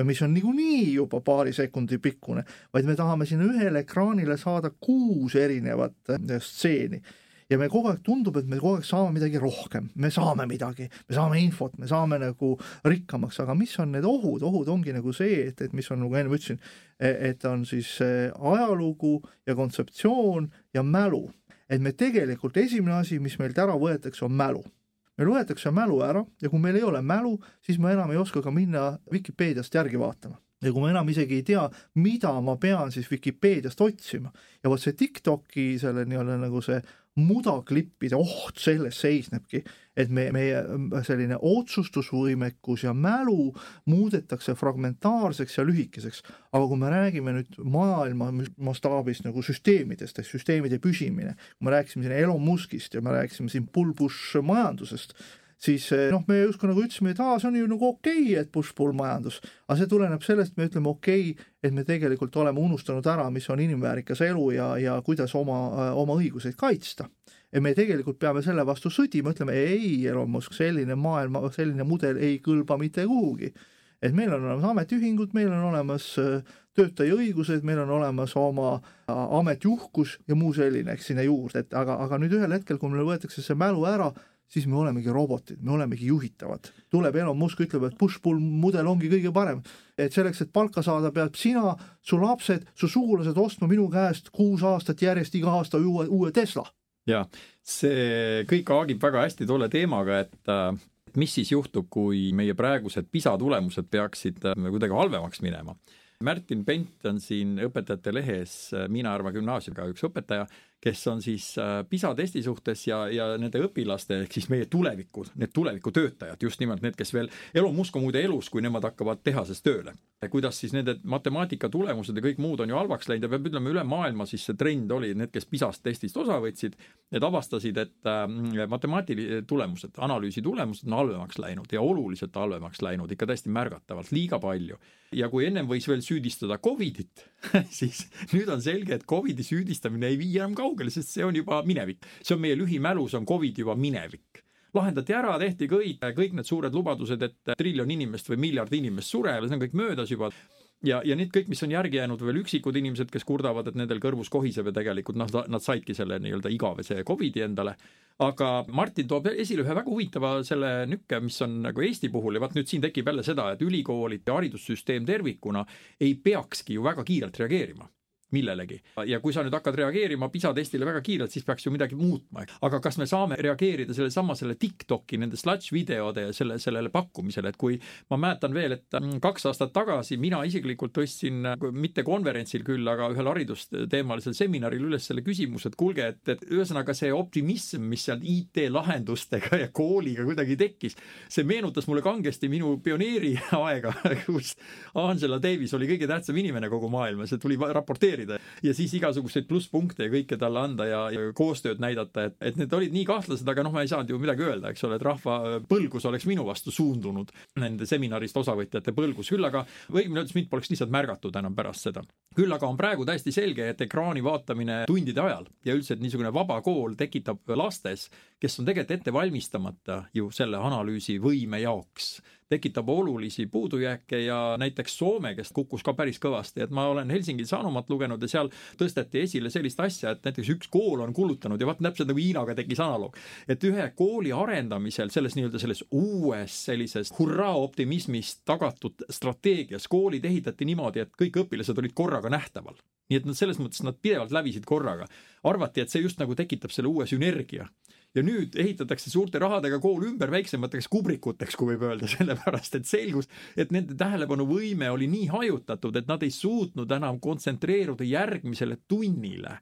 mis on niikuinii juba paari sekundi pikkune, vaid me tahame sinna ühele ekraanile saada kuus erinevat äh, stseeni. Ja me kogu aeg tundub, et me kogu aeg saame midagi rohkem, me saame midagi, me saame infot, me saame nagu rikkamaks, aga mis on need ohud, ohud ongi nagu see, et, et mis on nagu enne ütlesin, et on siis ajalugu ja kontseptsioon ja mälu. et me tegelikult esimene asi, mis meilt ära võetakse, on mälu meil võetakse mälu ära ja kui meil ei ole mälu, siis me enam ei oska ka minna Vikipeediast järgi vaatama. Ja kui ma enam isegi ei tea, mida ma pean siis Vikipeediast otsima. Ja vot see TikToki selle nii-öelda nagu see mudaklippide oht selles seisnebki, et me, meie selline otsustusvõimekus ja mälu muudetakse fragmentaarseks ja lühikeseks. aga kui me räägime nüüd maailma mastaabis nagu süsteemidest ehk süsteemide püsimine, kui me rääkisime siin Elon Muskist ja me rääkisime siin bull-push majandusest, siis noh, me justkui nagu ütlesime, et aa, see on ju nagu okei okay,, et push-pull majandus, aga see tuleneb sellest, me ütleme okei okay,, et me tegelikult oleme unustanud ära, mis on inimväärikas elu ja, ja kuidas oma, oma õiguseid kaitsta. Ja me tegelikult peame selle vastu sõdima, ütleme ei, Elon Musk, selline maailma, selline mudel ei kõlba mitte kuhugi. et meil on olemas ametiühingud, meil on olemas äh, töötaja õigused, meil on olemas oma äh, ametiuhkus ja muu selline, eks sinna juurde, et aga, aga nüüd ühel hetkel, kui meil võetakse see mälu ära, siis me olemegi robotid, me olemegi juhitavad. tuleb Elon Musk, ütleb, et push-pull mudel ongi kõige parem. et selleks, et palka saada, pead sina, su lapsed, su sugulased ostma minu käest kuus aastat järjest iga aasta uue, uue Tesla ja see kõik haagib väga hästi tolle teemaga, et äh, mis siis juhtub, kui meie praegused PISA tulemused peaksid äh, kuidagi halvemaks minema. Märtin Pent on siin Õpetajate Lehes Miina-Järva gümnaasiumiga üks õpetaja kes on siis äh, PISA testi suhtes ja, ja nende õpilaste ehk siis meie tuleviku, need tulevikutöötajad, just nimelt need, kes veel, Elon Musk on muide elus, kui nemad hakkavad tehases tööle. kuidas siis nende matemaatika tulemused ja kõik muud on ju halvaks läinud ja peab ütlema, üle maailma siis see trend oli, need, kes PISA-st testist osa võtsid, need avastasid, et äh, matemaatilised tulemused, analüüsi tulemused on halvemaks läinud ja oluliselt halvemaks läinud, ikka täiesti märgatavalt, liiga palju. ja kui ennem võis veel süüdistada Covidit siis nüüd on selge, et Covidi süüdistamine ei vii enam kaugele kaugele, sest see on juba minevik. see on meie lühimälus, on Covid juba minevik lahendati ära, tehti kõik, kõik need suured lubadused, et triljon inimest või miljard inimest sureb, see on kõik möödas juba ja, ja need kõik, mis on järgi jäänud, veel üksikud inimesed, kes kurdavad, et nendel kõrvus kohiseb ja tegelikult noh, nad saidki selle nii-öelda igavese Covidi endale. aga Martin toob esile ühe väga huvitava selle nükke, mis on nagu Eesti puhul ja vaat nüüd siin tekib jälle seda, et ülikoolid ja haridussüsteem tervikuna ei peakski ju väga kiirelt reageerima millelegi. ja kui sa nüüd hakkad reageerima PISA testile väga kiirelt, siis peaks ju midagi muutma. aga kas me saame reageerida sellesama, selle TikToki nende sludge videode ja selle, sellele pakkumisele, et kui ma mäletan veel, et mm, kaks aastat tagasi mina isiklikult tõstsin, mitte konverentsil küll, aga ühel haridusteemalisel seminaril üles selle küsimuse, et kuulge, et, et ühesõnaga see optimism, mis seal IT-lahendustega ja kooliga kuidagi tekkis, see meenutas mulle kangesti minu pioneeri aega, kus Angela Davis oli kõige tähtsam inimene kogu maailmas ja tuli raporteerima motiveerida ja siis igasuguseid plusspunkte ja kõike talle anda ja, ja koostööd näidata, et, et need olid nii kahtlased, aga noh, ma ei saanud ju midagi öelda, eks ole, et rahva põlgus oleks minu vastu suundunud, nende seminarist osavõtjate põlgus, küll aga õigemini öeldes mind poleks lihtsalt märgatud enam pärast seda. küll aga on praegu täiesti selge, et ekraani vaatamine tundide ajal ja üldse, et niisugune vaba kool tekitab lastes, kes on tegelikult ette valmistamata ju selle analüüsivõime jaoks tekitab olulisi puudujääke ja näiteks Soome, kes kukkus ka päris kõvasti, et ma olen Helsingi Sanomat lugenud ja seal tõsteti esile sellist asja, et näiteks üks kool on kulutanud ja vaat täpselt nagu Hiinaga tekkis analoog, et ühe kooli arendamisel selles nii-öelda selles uues sellises hurraa optimismist tagatud strateegias koolid ehitati niimoodi, et kõik õpilased olid korraga nähtaval. Nii et nad selles mõttes nad pidevalt lävisid korraga. arvati, et see just nagu tekitab selle uue sünergia ja nüüd ehitatakse suurte rahadega kool ümber väiksemateks kubrikuteks, kui võib öelda, sellepärast et selgus, et nende tähelepanuvõime oli nii hajutatud, et nad ei suutnud enam kontsentreeruda järgmisele tunnile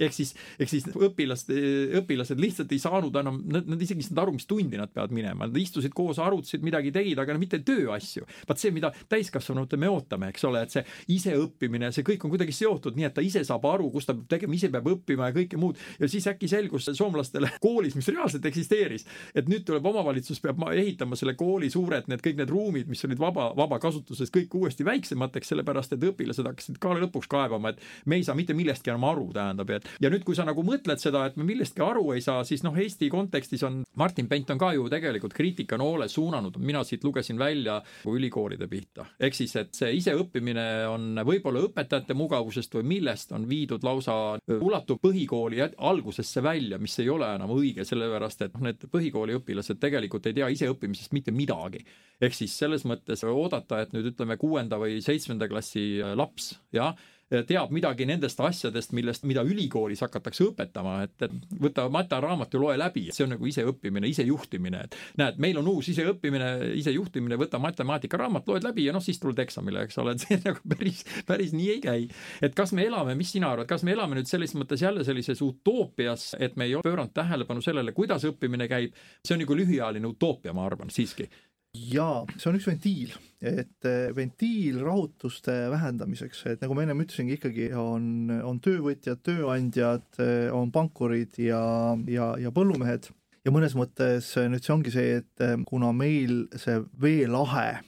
ehk siis, ehk siis õpilaste, õpilased lihtsalt ei saanud enam, nad, nad isegi ei saanud aru, mis tundi nad peavad minema, nad istusid koos, arutasid, midagi tegid, aga no mitte tööasju. vaat see, mida täiskasvanute me ootame, eks ole, et see iseõppimine, see kõik on kuidagi seotud, nii et ta ise saab aru, kus ta peab tegema, ise peab õppima ja kõike muud. ja siis äkki selgus soomlastele koolis, mis reaalselt eksisteeris, et nüüd tuleb omavalitsus peab ehitama selle kooli suured need kõik need ruumid, mis olid vaba, vabakasutuses, kõik uuesti väiksemateks, sellepärast et õpilased hakkasid ka lõpuks kaebama, et me ei saa mitte millestki enam aru, tähendab, et ja nüüd, kui sa nagu mõtled seda, et me millestki aru ei saa, siis noh, Eesti kontekstis on Martin Pent on ka ju tegelikult kriitikanoole suunanud, mina siit lugesin välja ülikoolide pihta. ehk siis, et see iseõppimine on võib-olla õpetajate mugavusest või millest on viidud lausa ulatub põhikooli algusesse välja, mis ei ole enam õige, sellepärast et noh, need põhikooli õpilased tegelikult ei tea iseõppimisest mitte midagi. ehk siis selles mõttes oodata, et nüüd ütleme kuuenda või seitsmenda klassi laps, jah, teab midagi nendest asjadest, millest, mida ülikoolis hakatakse õpetama, et, et võta materaamat ja loe läbi, see on nagu iseõppimine, isejuhtimine, et näed, meil on uus iseõppimine, isejuhtimine, võta matemaatikaramat, loed läbi ja noh, siis tuled eksamile, eks ole, et see nagu päris, päris nii ei käi. et kas me elame, mis sina arvad, kas me elame nüüd selles mõttes jälle sellises utoopias, et me ei ole pööranud tähelepanu sellele, kuidas õppimine käib, see on nagu lühiajaline utoopia, ma arvan, siiski jaa, see on üks ventiil, et eh, ventiil rahutuste vähendamiseks, et nagu ma ennem ütlesingi, ikkagi on, on töövõtjad, tööandjad, eh, on pankurid ja, ja, ja põllumehed. Ja mõnes mõttes nüüd see ongi see, et eh, kuna meil see veelahe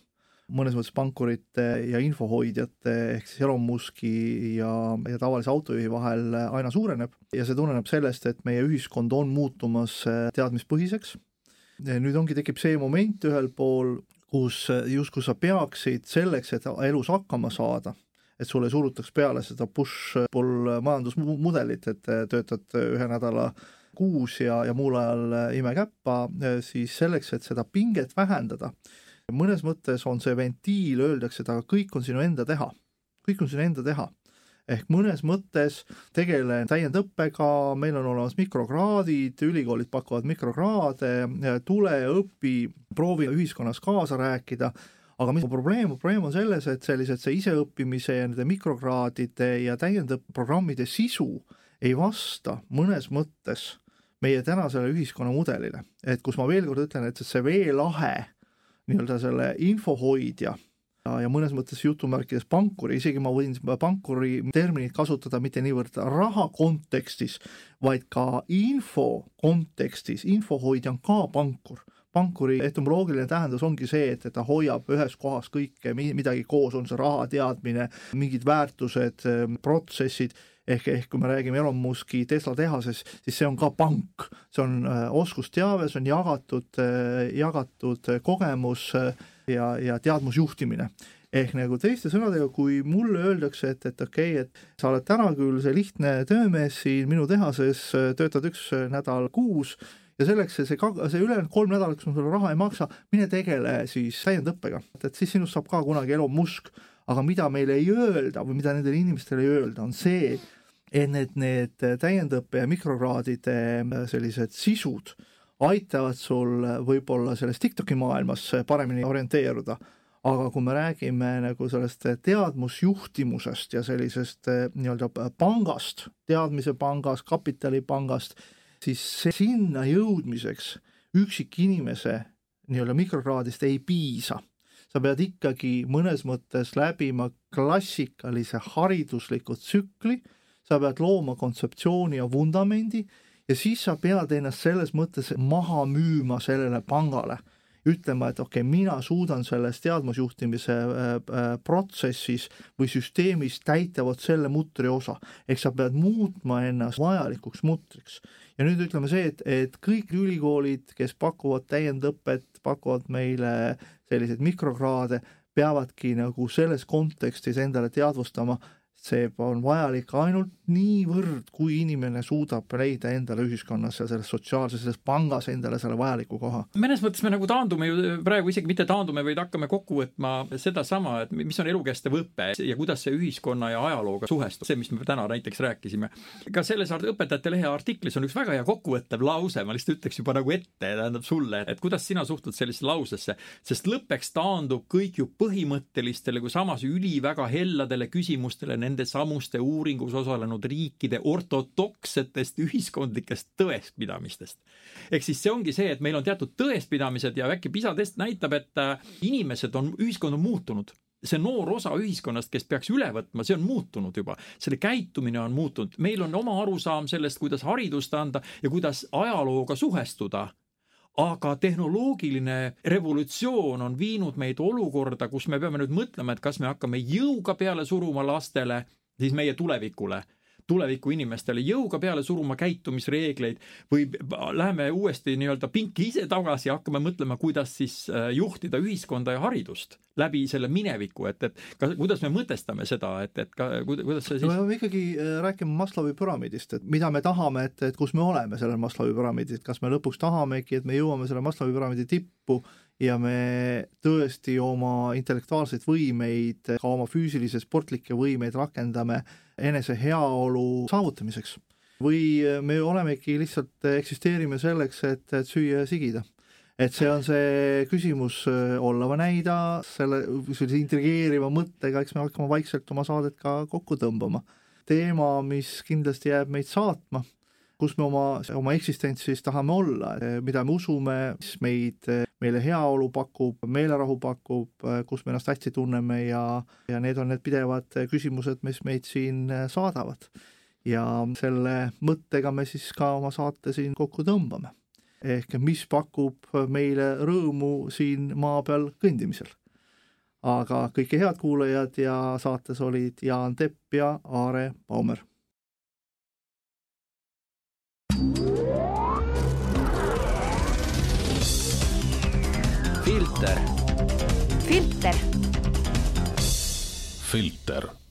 mõnes mõttes pankurite ja infohoidjate ehk siis Elon Muski ja, ja tavalise autojuhi vahel aina suureneb. Ja see tuleneb sellest, et meie ühiskond on muutumas teadmispõhiseks nüüd ongi, tekib see moment ühel pool, kus justkui sa peaksid selleks, et elus hakkama saada, et sulle surutaks peale seda push-pull majandusmudelit, et töötad ühe nädala kuus ja, ja muul ajal ime käppa, siis selleks, et seda pinget vähendada, mõnes mõttes on see ventiil, öeldakse, et aga kõik on sinu enda teha. kõik on sinu enda teha ehk mõnes mõttes tegelen täiendõppega, meil on olemas mikrokraadid, ülikoolid pakuvad mikrokraade, tule, õpi, proovi ühiskonnas kaasa rääkida, aga mis probleem, probleem on selles, et sellised, see iseõppimise ja nende mikrokraadide ja täiendõppeprogrammide sisu ei vasta mõnes mõttes meie tänasele ühiskonnamudelile, et kus ma veel kord ütlen, et see veelahe nii-öelda selle infohoidja ja, mõnes mõttes jutumärkides pankuri, isegi ma võin pankuri terminit kasutada mitte niivõrd raha kontekstis, vaid ka info kontekstis, infohoidja on ka pankur. Pankuri etümoloogiline tähendus ongi see, et, et ta hoiab ühes kohas kõike, midagi koos, on see raha, teadmine, mingid väärtused, protsessid, ehk, ehk kui me räägime Elon Muski Tesla tehases, siis see on ka pank, see on äh, oskusteave, see on jagatud äh,, jagatud kogemus äh, ja, ja teadmusjuhtimine. ehk nagu teiste sõnadega, kui mulle öeldakse, et, et okei okay,, et sa oled täna küll see lihtne töömees siin minu tehases, töötad üks nädal kuus ja selleks, see, see ülejäänud kolm nädalat, kus ma sulle raha ei maksa, mine tegele siis täiendõppega, et siis sinust saab ka kunagi Elon Musk, aga mida meile ei öelda või mida nendele inimestele ei öelda, on see, et need, need täiendõppe ja mikrokraadide sellised sisud aitavad sul võib-olla selles TikToki maailmas paremini orienteeruda, aga kui me räägime nagu sellest teadmusjuhtimusest ja sellisest eh, nii-öelda pangast, teadmise pangast, kapitalipangast, siis sinna jõudmiseks üksikinimese nii-öelda mikrokraadist ei piisa. sa pead ikkagi mõnes mõttes läbima klassikalise haridusliku tsükli, sa pead looma kontseptsiooni ja vundamendi ja siis sa pead ennast selles mõttes maha müüma sellele pangale, ütlema, et okei okay,, mina suudan selles teadmusjuhtimise äh, äh, protsessis või süsteemis täita vot selle mutri osa, ehk sa pead muutma ennast vajalikuks mutriks. ja nüüd ütleme see, et, et kõik ülikoolid, kes pakuvad täiendõpet, pakuvad meile selliseid mikrokraade, peavadki nagu selles kontekstis endale teadvustama, see on vajalik ainult niivõrd, kui inimene suudab leida endale ühiskonnas ja selles sotsiaalses, selles pangas endale selle vajaliku koha. mõnes mõttes me nagu taandume ju praegu isegi mitte taandume, vaid hakkame kokku võtma sedasama, et mis on elukestev õpe ja kuidas see ühiskonna ja ajalooga suhestub, see, mis me täna näiteks rääkisime. ka selles Õpetajate Lehe artiklis on üks väga hea kokkuvõttev lause, ma lihtsalt ütleks juba nagu ette, tähendab sulle, et kuidas sina suhtud sellisesse lausesse, sest lõppeks taandub kõik ju põhimõttelistele kui samas üliväga helladele küsimustele nende samuste uuringus osalenud riikide ortodoksetest ühiskondlikest tõespidamistest. ehk siis see ongi see, et meil on teatud tõespidamised ja äkki PISA test näitab, et äh, inimesed on, ühiskond on muutunud. See noor osa ühiskonnast, kes peaks üle võtma, see on muutunud juba, selle käitumine on muutunud, meil on oma arusaam sellest, kuidas haridust anda ja kuidas ajalooga suhestuda aga tehnoloogiline revolutsioon on viinud meid olukorda, kus me peame nüüd mõtlema, et kas me hakkame jõuga peale suruma lastele, siis meie tulevikule tuleviku inimestele jõuga peale suruma käitumisreegleid või läheme uuesti nii-öelda pinki ise tagasi ja hakkame mõtlema, kuidas siis äh, juhtida ühiskonda ja haridust läbi selle mineviku, et, et ka, kuidas me mõtestame seda, et, et ka, kuidas see siis no me peame ikkagi äh, rääkima Maslowi püramiidist, et mida me tahame, et, et kus me oleme sellel Maslowi püramiidil, et kas me lõpuks tahamegi, et me jõuame selle Maslowi püramiidi tippu ja me tõesti oma intellektuaalseid võimeid, ka oma füüsilisi sportlikke võimeid rakendame enese heaolu saavutamiseks. või me olemegi lihtsalt, eksisteerime selleks, et, et süüa ja sigida et see on see küsimus äh, olla või näida, selle sellise intrigeeriva mõttega, eks me hakkame vaikselt oma saadet ka kokku tõmbama. teema, mis kindlasti jääb meid saatma, kus me oma, oma eksistentsis tahame olla, mida me usume, mis meid, meile heaolu pakub, meelerahu pakub, kus me ennast hästi tunneme ja, ja need on need pidevad küsimused, mis meid siin saadavad. ja selle mõttega me siis ka oma saate siin kokku tõmbame. ehk mis pakub meile rõõmu siin maa peal kõndimisel. aga kõike head kuulajad ja saates olid Jaan Tepp ja Aare Baumer filter. filter. filter